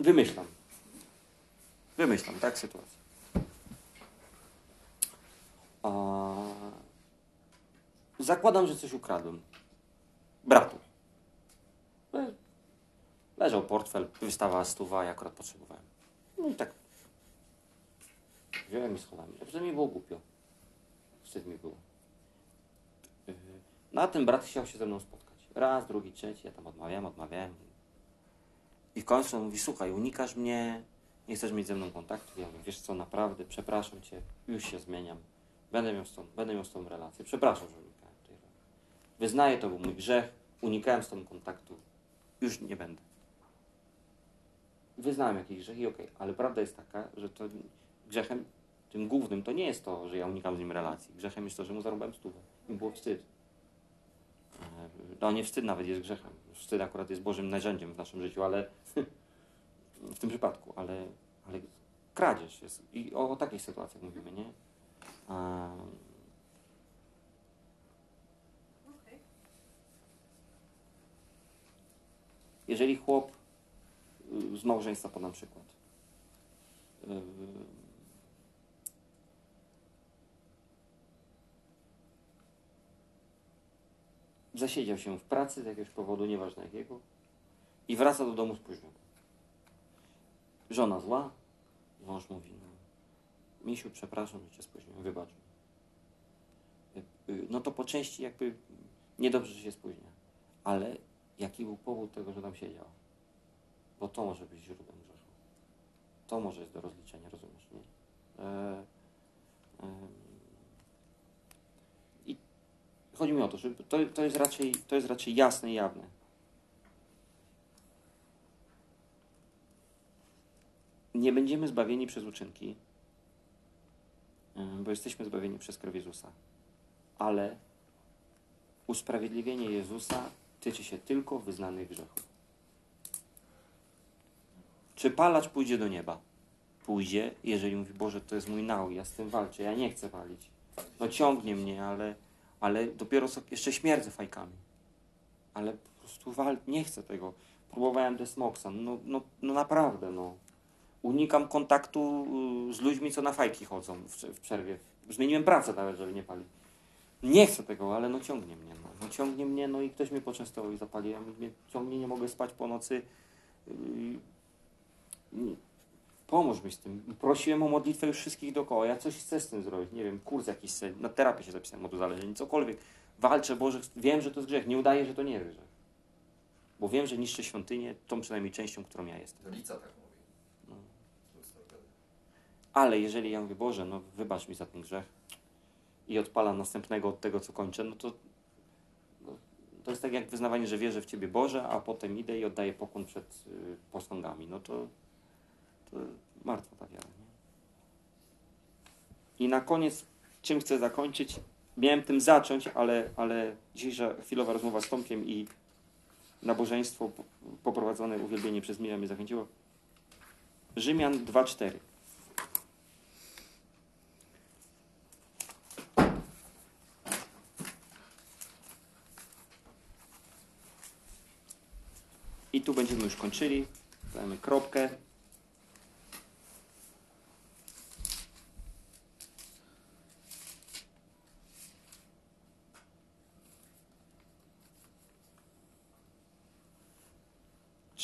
Wymyślam. Wymyślam, tak, sytuację. A... Zakładam, że coś ukradłem. Bratu. Le- Leżał portfel, wystawała stuwa, ja akurat potrzebowałem. No i tak. Wziąłem i schowałem. Że mi było głupio. Wstyd mi było. Yy, No a ten brat chciał się ze mną spotkać. Raz, drugi, trzeci, ja tam odmawiałem, odmawiałem. I w końcu mówi, słuchaj, unikasz mnie, nie chcesz mieć ze mną kontaktu. Ja mówię, wiesz co, naprawdę, przepraszam cię, już się zmieniam. Będę miał z tą, będę miał z tą relację. Przepraszam, że unikałem tej relacji. Wyznaję, to był mój grzech, unikałem z tą kontaktu. Już nie będę. Wyznałem jakiś grzech i okej, ale prawda jest taka, że to grzechem tym głównym to nie jest to, że ja unikam z nim relacji. Grzechem jest to, że mu zarąbałem stówę. Mi było wstyd. E, No nie wstyd nawet jest grzechem. Wstyd akurat jest Bożym narzędziem w naszym życiu, ale w tym przypadku, ale, ale kradzież jest. I o, o takich sytuacjach mówimy, nie? Jeżeli chłop y, z małżeństwa podam przykład. Zasiedział się w pracy z jakiegoś powodu, nieważne jakiego, i wraca do domu spóźniony. Żona zła, mąż mówi, no, misiu, przepraszam, że cię spóźniłem, wybacz. Y, y, No to po części jakby niedobrze, że się spóźnia, ale jaki był powód tego, że tam siedział. Bo to może być źródłem grzechu. To może jest do rozliczenia, rozumiesz, nie? E, I chodzi mi o to, że to, to, jest raczej, to jest raczej jasne i jawne. Nie będziemy zbawieni przez uczynki, em, bo jesteśmy zbawieni przez krew Jezusa. Ale usprawiedliwienie Jezusa tyczy się tylko wyznanych grzechów. Czy palacz pójdzie do nieba? Pójdzie, jeżeli mówi, Boże, to jest mój nał, ja z tym walczę, ja nie chcę palić. No ciągnie mnie, ale, ale dopiero so, jeszcze śmierdzę fajkami. Ale po prostu wal, nie chcę tego. Próbowałem desmoxan, no, no, no naprawdę, no. Unikam kontaktu y, z ludźmi, co na fajki chodzą w, w przerwie. Zmieniłem pracę nawet, żeby nie palić. Nie chcę tego, ale no ciągnie mnie. No, no ciągnie mnie, no i ktoś mnie poczęstował i zapaliłem. Mnie ciągnie, nie mogę spać po nocy. Yy, Pomóż mi z tym. Prosiłem o modlitwę już wszystkich dookoła. Ja coś chcę z tym zrobić. Nie wiem, kurs jakiś, se- na terapię się zapisałem od uzależnień, cokolwiek. Walczę, Boże, wiem, że to jest grzech. Nie udaję, że to nie jest grzech. Bo wiem, że niszczę świątynię, tą przynajmniej częścią, którą ja jestem. Lica tak mówi. No. Ale jeżeli ja mówię, Boże, no wybacz mi za ten grzech i odpalam następnego od tego, co kończę, no to no, to jest tak jak wyznawanie, że wierzę w Ciebie Boże, a potem idę i oddaję pokłon przed y, posągami. No to martwa ta wiara. Nie? I na koniec, czym chcę zakończyć? Miałem tym zacząć, ale, ale dzisiejsza chwilowa rozmowa z Tomkiem i nabożeństwo po- poprowadzone, uwielbienie przez Mira mnie zachęciło. Rzymian 2,4. I tu będziemy już kończyli. Dajemy kropkę.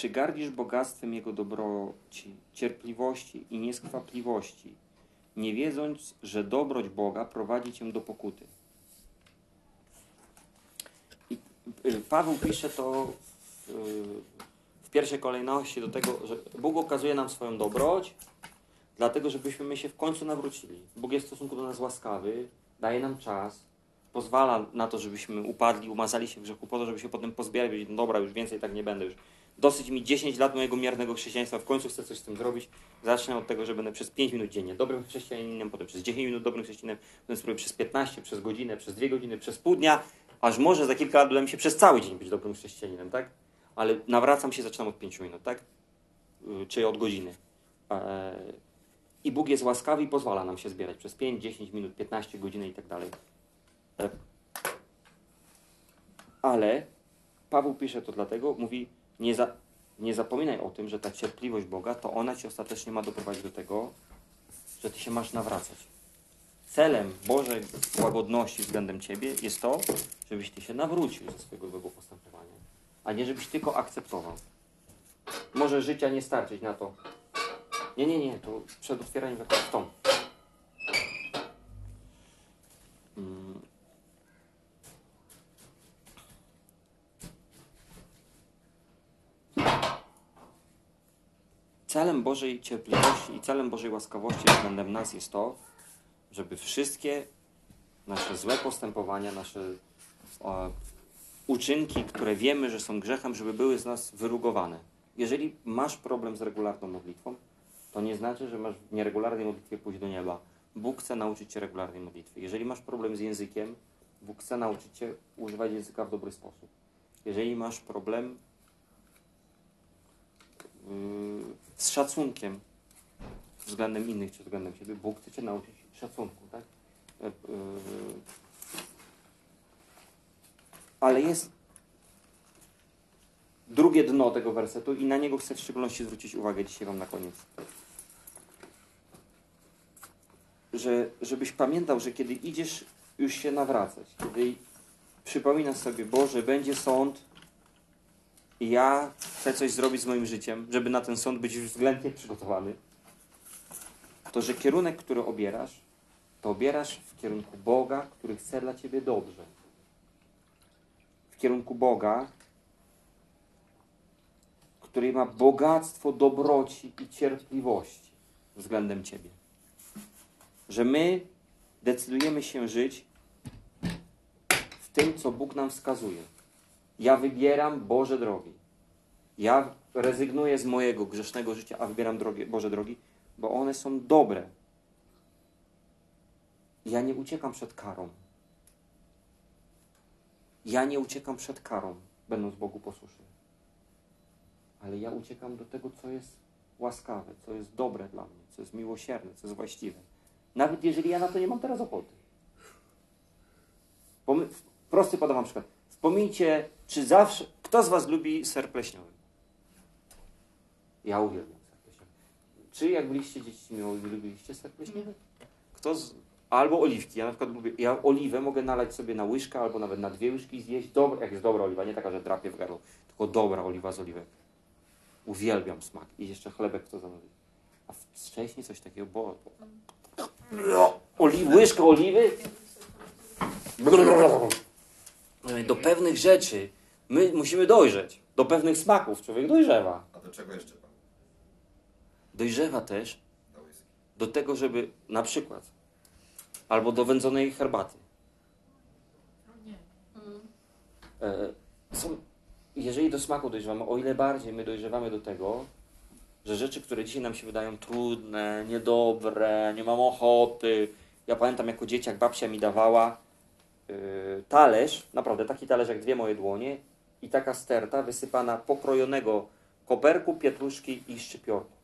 Czy gardzisz bogactwem Jego dobroci, cierpliwości i nieskwapliwości, nie wiedząc, że dobroć Boga prowadzi cię do pokuty? I y, Paweł pisze to y, w pierwszej kolejności do tego, że Bóg okazuje nam swoją dobroć, dlatego żebyśmy my się w końcu nawrócili. Bóg jest w stosunku do nas łaskawy, daje nam czas, pozwala na to, żebyśmy upadli, umazali się w grzechu, po to, żeby się potem pozbierać, powiedzieć, no dobra, już więcej tak nie będę, już dosyć mi 10 lat mojego miernego chrześcijaństwa, w końcu chcę coś z tym zrobić. Zacznę od tego, że będę przez 5 minut dziennie dobrym chrześcijaninem, potem przez 10 minut dobrym chrześcijaninem, potem spróbuję przez 15, przez godzinę, przez 2 godziny, przez pół dnia, aż może za kilka lat uda mi się przez cały dzień być dobrym chrześcijaninem, tak? Ale nawracam się, zaczynam od 5 minut, tak? Y, Czy od godziny. Eee, I Bóg jest łaskawy i pozwala nam się zbierać przez 5, 10 minut, 15 godzin i tak dalej. E, Ale Paweł pisze to dlatego, mówi, nie, za, nie zapominaj o tym, że ta cierpliwość Boga, to ona ci ostatecznie ma doprowadzić do tego, że ty się masz nawracać. Celem Bożej łagodności względem ciebie jest to, żebyś ty się nawrócił ze swojego złego postępowania, a nie żebyś tylko akceptował. Może życia nie starczyć na to. Nie, nie, nie, to przed otwieraniem zakładu Celem Bożej cierpliwości i celem Bożej łaskawości względem nas jest to, żeby wszystkie nasze złe postępowania, nasze e, uczynki, które wiemy, że są grzechem, żeby były z nas wyrugowane. Jeżeli masz problem z regularną modlitwą, to nie znaczy, że masz w nieregularnej modlitwie pójść do nieba. Bóg chce nauczyć cię regularnej modlitwy. Jeżeli masz problem z językiem, Bóg chce nauczyć cię używać języka w dobry sposób. Jeżeli masz problem z szacunkiem względem innych czy względem siebie, Bóg chce cię nauczyć szacunku, tak? Yy, yy. Ale jest drugie dno tego wersetu i na niego chcę w szczególności zwrócić uwagę dzisiaj Wam na koniec. Że, żebyś pamiętał, że kiedy idziesz już się nawracać, kiedy przypominasz sobie, Boże, będzie sąd i ja chcę coś zrobić z moim życiem, żeby na ten sąd być względnie przygotowany, to że kierunek, który obierasz, to obierasz w kierunku Boga, który chce dla Ciebie dobrze. W kierunku Boga, który ma bogactwo dobroci i cierpliwości względem Ciebie. Że my decydujemy się żyć w tym, co Bóg nam wskazuje. Ja wybieram Boże drogi. Ja rezygnuję z mojego grzesznego życia, a wybieram drogi, Boże drogi, bo one są dobre. Ja nie uciekam przed karą. Ja nie uciekam przed karą, będąc Bogu posłuszny. Ale ja uciekam do tego, co jest łaskawe, co jest dobre dla mnie, co jest miłosierne, co jest właściwe. Nawet jeżeli ja na to nie mam teraz ochoty. Pomy- prosty podam przykład. Wspomnijcie, czy zawsze. Kto z Was lubi ser pleśniowy? Ja uwielbiam pleśniowy. Czy jak byliście dziećmi, lubiliście pleśniowy? Kto z, Albo oliwki. Ja na przykład lubię, ja oliwę mogę nalać sobie na łyżkę albo nawet na dwie łyżki i zjeść. Dobra, jak jest dobra oliwa, nie taka, że drapie w gardło, tylko dobra oliwa z oliwek. Uwielbiam smak. I jeszcze chlebek to zamówi. A wcześniej coś takiego było. Oli, łyżka oliwy? Do pewnych rzeczy my musimy dojrzeć. Do pewnych smaków człowiek dojrzewa. A do czego jeszcze? Dojrzewa też Do tego, żeby na przykład albo do wędzonej herbaty. E, są, jeżeli do smaku dojrzewamy, o ile bardziej my dojrzewamy do tego, że rzeczy, które dzisiaj nam się wydają trudne, niedobre, nie mam ochoty. Ja pamiętam jako dzieciak babcia mi dawała yy, talerz, naprawdę taki talerz jak dwie moje dłonie i taka sterta wysypana pokrojonego koperku, pietruszki i szczypiorku.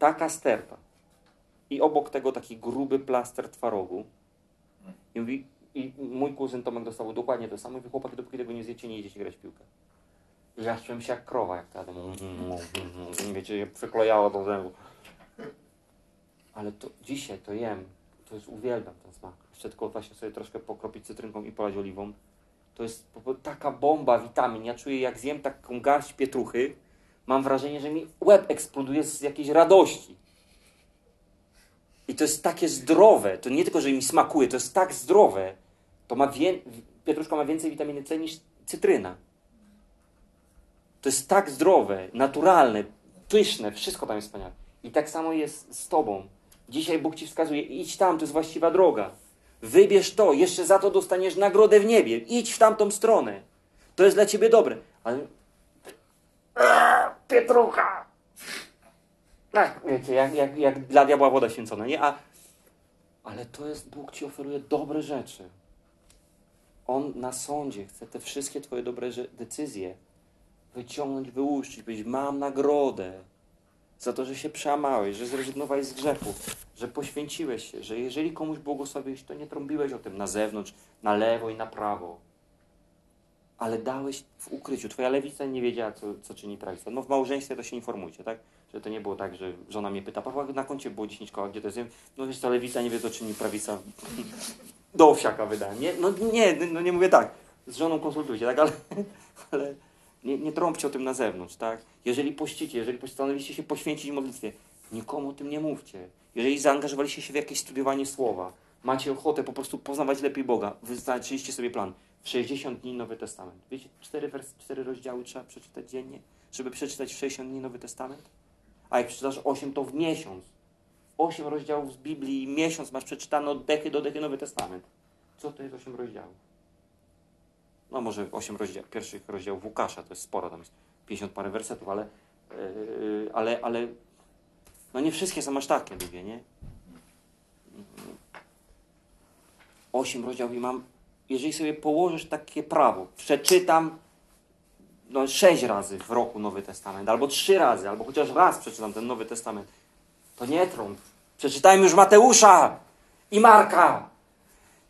Taka sterta. I obok tego taki gruby plaster twarogu. I mówi, i mój kuzyn Tomek dostał dokładnie to samo i mówi, chłopaki, dopóki tego nie zjecie, nie idziecie grać w piłkę. I ja czułem się jak krowa, jak ta, wiecie, je przyklejało do zębu. Ale to dzisiaj to jem, to jest, uwielbiam ten smak. Jeszcze tylko właśnie sobie troszkę pokropić cytrynką i polać oliwą. To jest taka bomba witamin. Ja czuję, jak zjem taką garść pietruchy, mam wrażenie, że mi łeb eksploduje z jakiejś radości. I to jest takie zdrowe. To nie tylko, że mi smakuje, to jest tak zdrowe. To ma wię... Pietruszka ma więcej witaminy C niż cytryna. To jest tak zdrowe, naturalne, pyszne, wszystko tam jest wspaniałe. I tak samo jest z Tobą. Dzisiaj Bóg Ci wskazuje, idź tam, to jest właściwa droga. Wybierz to, jeszcze za to dostaniesz nagrodę w niebie. Idź w tamtą stronę. To jest dla Ciebie dobre. Ale... Pietrucha! Tak, wiecie, jak, jak, jak dla diabła woda święcona, nie? A, ale to jest, Bóg Ci oferuje dobre rzeczy. On na sądzie chce te wszystkie Twoje dobre decyzje wyciągnąć, wyłuszczyć, powiedzieć, mam nagrodę za to, że się przełamałeś, że zrezygnowałeś z grzechu, że poświęciłeś się, że jeżeli komuś błogosławiłeś, to nie trąbiłeś o tym na zewnątrz, na lewo i na prawo, ale dałeś w ukryciu. Twoja lewica nie wiedziała, co, co czyni prawica. No w małżeństwie to się informujcie, tak? Że to nie było tak, że żona mnie pyta, Paweł, na koncie było 10 koła, gdzie to jest? No wiesz, ta lewica nie wie, co czyni prawica. Do owsiaka wydałem, nie? No nie, no nie mówię tak. Z żoną konsultujcie, tak? Ale, ale nie, nie trąbcie o tym na zewnątrz, tak? Jeżeli pościcie, jeżeli postanowiliście się poświęcić modlitwie, nikomu o tym nie mówcie. Jeżeli zaangażowaliście się w jakieś studiowanie słowa, macie ochotę po prostu poznawać lepiej Boga, wyznaczyliście sobie plan. W 60 dni Nowy Testament. Wiecie, cztery, wers- cztery rozdziały trzeba przeczytać dziennie, żeby przeczytać w 60 dni Nowy Testament? A jak przeczytasz 8, to w miesiąc. 8 rozdziałów z Biblii, miesiąc masz przeczytane od dechy do dechy Nowy Testament. Co to jest 8 rozdziałów? No może 8 rozdział, pierwszych rozdziałów Łukasza, to jest sporo, tam jest 50 parę wersetów, ale, yy, ale, ale no nie wszystkie są aż takie długie, nie? 8 rozdziałów i mam, jeżeli sobie położysz takie prawo, przeczytam no, 6 razy w roku Nowy Testament, albo 3 razy, albo chociaż raz przeczytam ten Nowy Testament, to nie trąb. Przeczytajmy już Mateusza i Marka.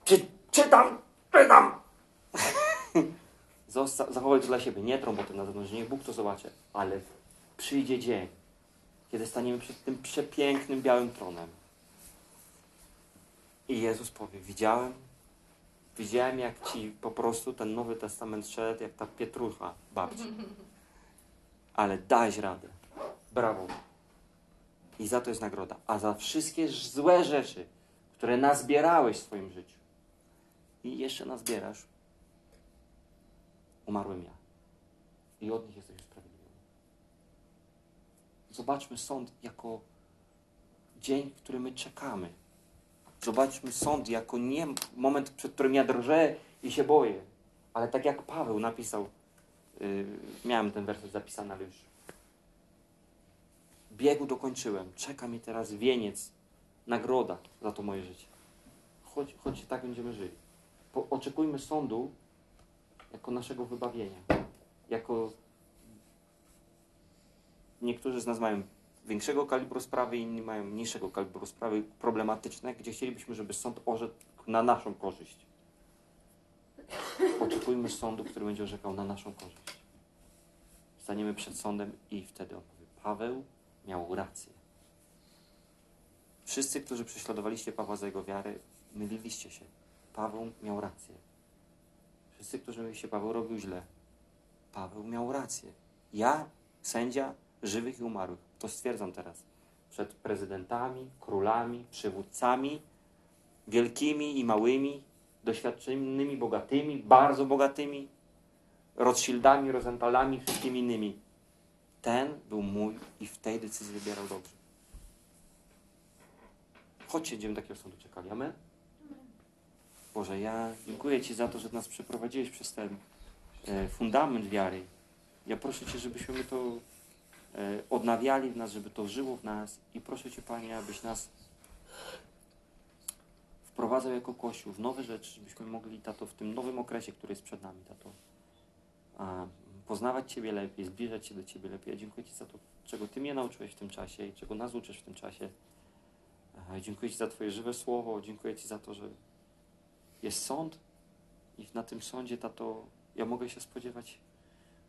Czy, czytam, czytam. Zachowaj to dla siebie. Nie trąb o tym na zewnątrz, niech Bóg to zobaczy. Ale przyjdzie dzień, kiedy staniemy przed tym przepięknym białym tronem. I Jezus powie, widziałem, widziałem jak ci po prostu ten Nowy Testament szedł, jak ta pietrucha babci. Ale dałeś radę. Brawo. I za to jest nagroda. A za wszystkie złe rzeczy, które nazbierałeś w swoim życiu i jeszcze nazbierasz, umarłem ja. I od nich jesteś usprawiedliwiony. Zobaczmy sąd jako dzień, w którym my czekamy. Zobaczmy sąd jako nie moment, przed którym ja drżę i się boję. Ale tak jak Paweł napisał, yy, miałem ten werset zapisany, ale już biegu dokończyłem. Czeka mi teraz wieniec, nagroda za to moje życie. Choć, choć tak będziemy żyli. Po, oczekujmy sądu jako naszego wybawienia. Jako niektórzy z nas mają większego kalibru sprawy, inni mają mniejszego kalibru sprawy problematyczne, gdzie chcielibyśmy, żeby sąd orzekł na naszą korzyść. Oczekujmy sądu, który będzie orzekał na naszą korzyść. Staniemy przed sądem i wtedy on powie, Paweł miał rację. Wszyscy, którzy prześladowaliście Pawła za jego wiarę, myliliście się. Paweł miał rację. Wszyscy, którzy mówiliście, Paweł robił źle. Paweł miał rację. Ja, sędzia żywych i umarłych, to stwierdzam teraz. Przed prezydentami, królami, przywódcami, wielkimi i małymi, doświadczonymi, bogatymi, bardzo bogatymi, Rothschildami, Rosenthalami, wszystkimi innymi. Ten był mój i w tej decyzji wybierał dobrze. Chodźcie, będziemy takiego sądu czekali. Amen? Boże, ja dziękuję Ci za to, że nas przeprowadziłeś przez ten e, fundament wiary. Ja proszę Cię, żebyśmy my to odnawiali w nas, żeby to żyło w nas i proszę Cię, Panie, abyś nas wprowadzał jako Kościół w nowe rzeczy, żebyśmy mogli, Tato, w tym nowym okresie, który jest przed nami, Tato, poznawać Ciebie lepiej, zbliżać się do Ciebie lepiej. Ja dziękuję Ci za to, czego Ty mnie nauczyłeś w tym czasie i czego nas uczysz w tym czasie. Dziękuję Ci za Twoje żywe słowo, dziękuję Ci za to, że jest sąd i na tym sądzie, Tato, ja mogę się spodziewać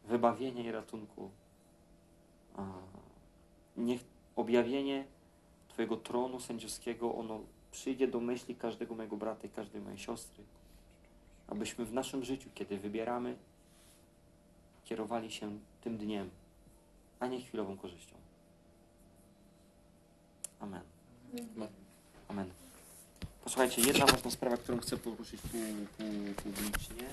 wybawienia i ratunku. Niech objawienie Twojego tronu sędziowskiego, ono przyjdzie do myśli każdego mojego brata i każdej mojej siostry, abyśmy w naszym życiu, kiedy wybieramy, kierowali się tym dniem, a nie chwilową korzyścią. Amen. Amen. Posłuchajcie, jedna ważna sprawa, którą chcę poruszyć pu- pu- publicznie.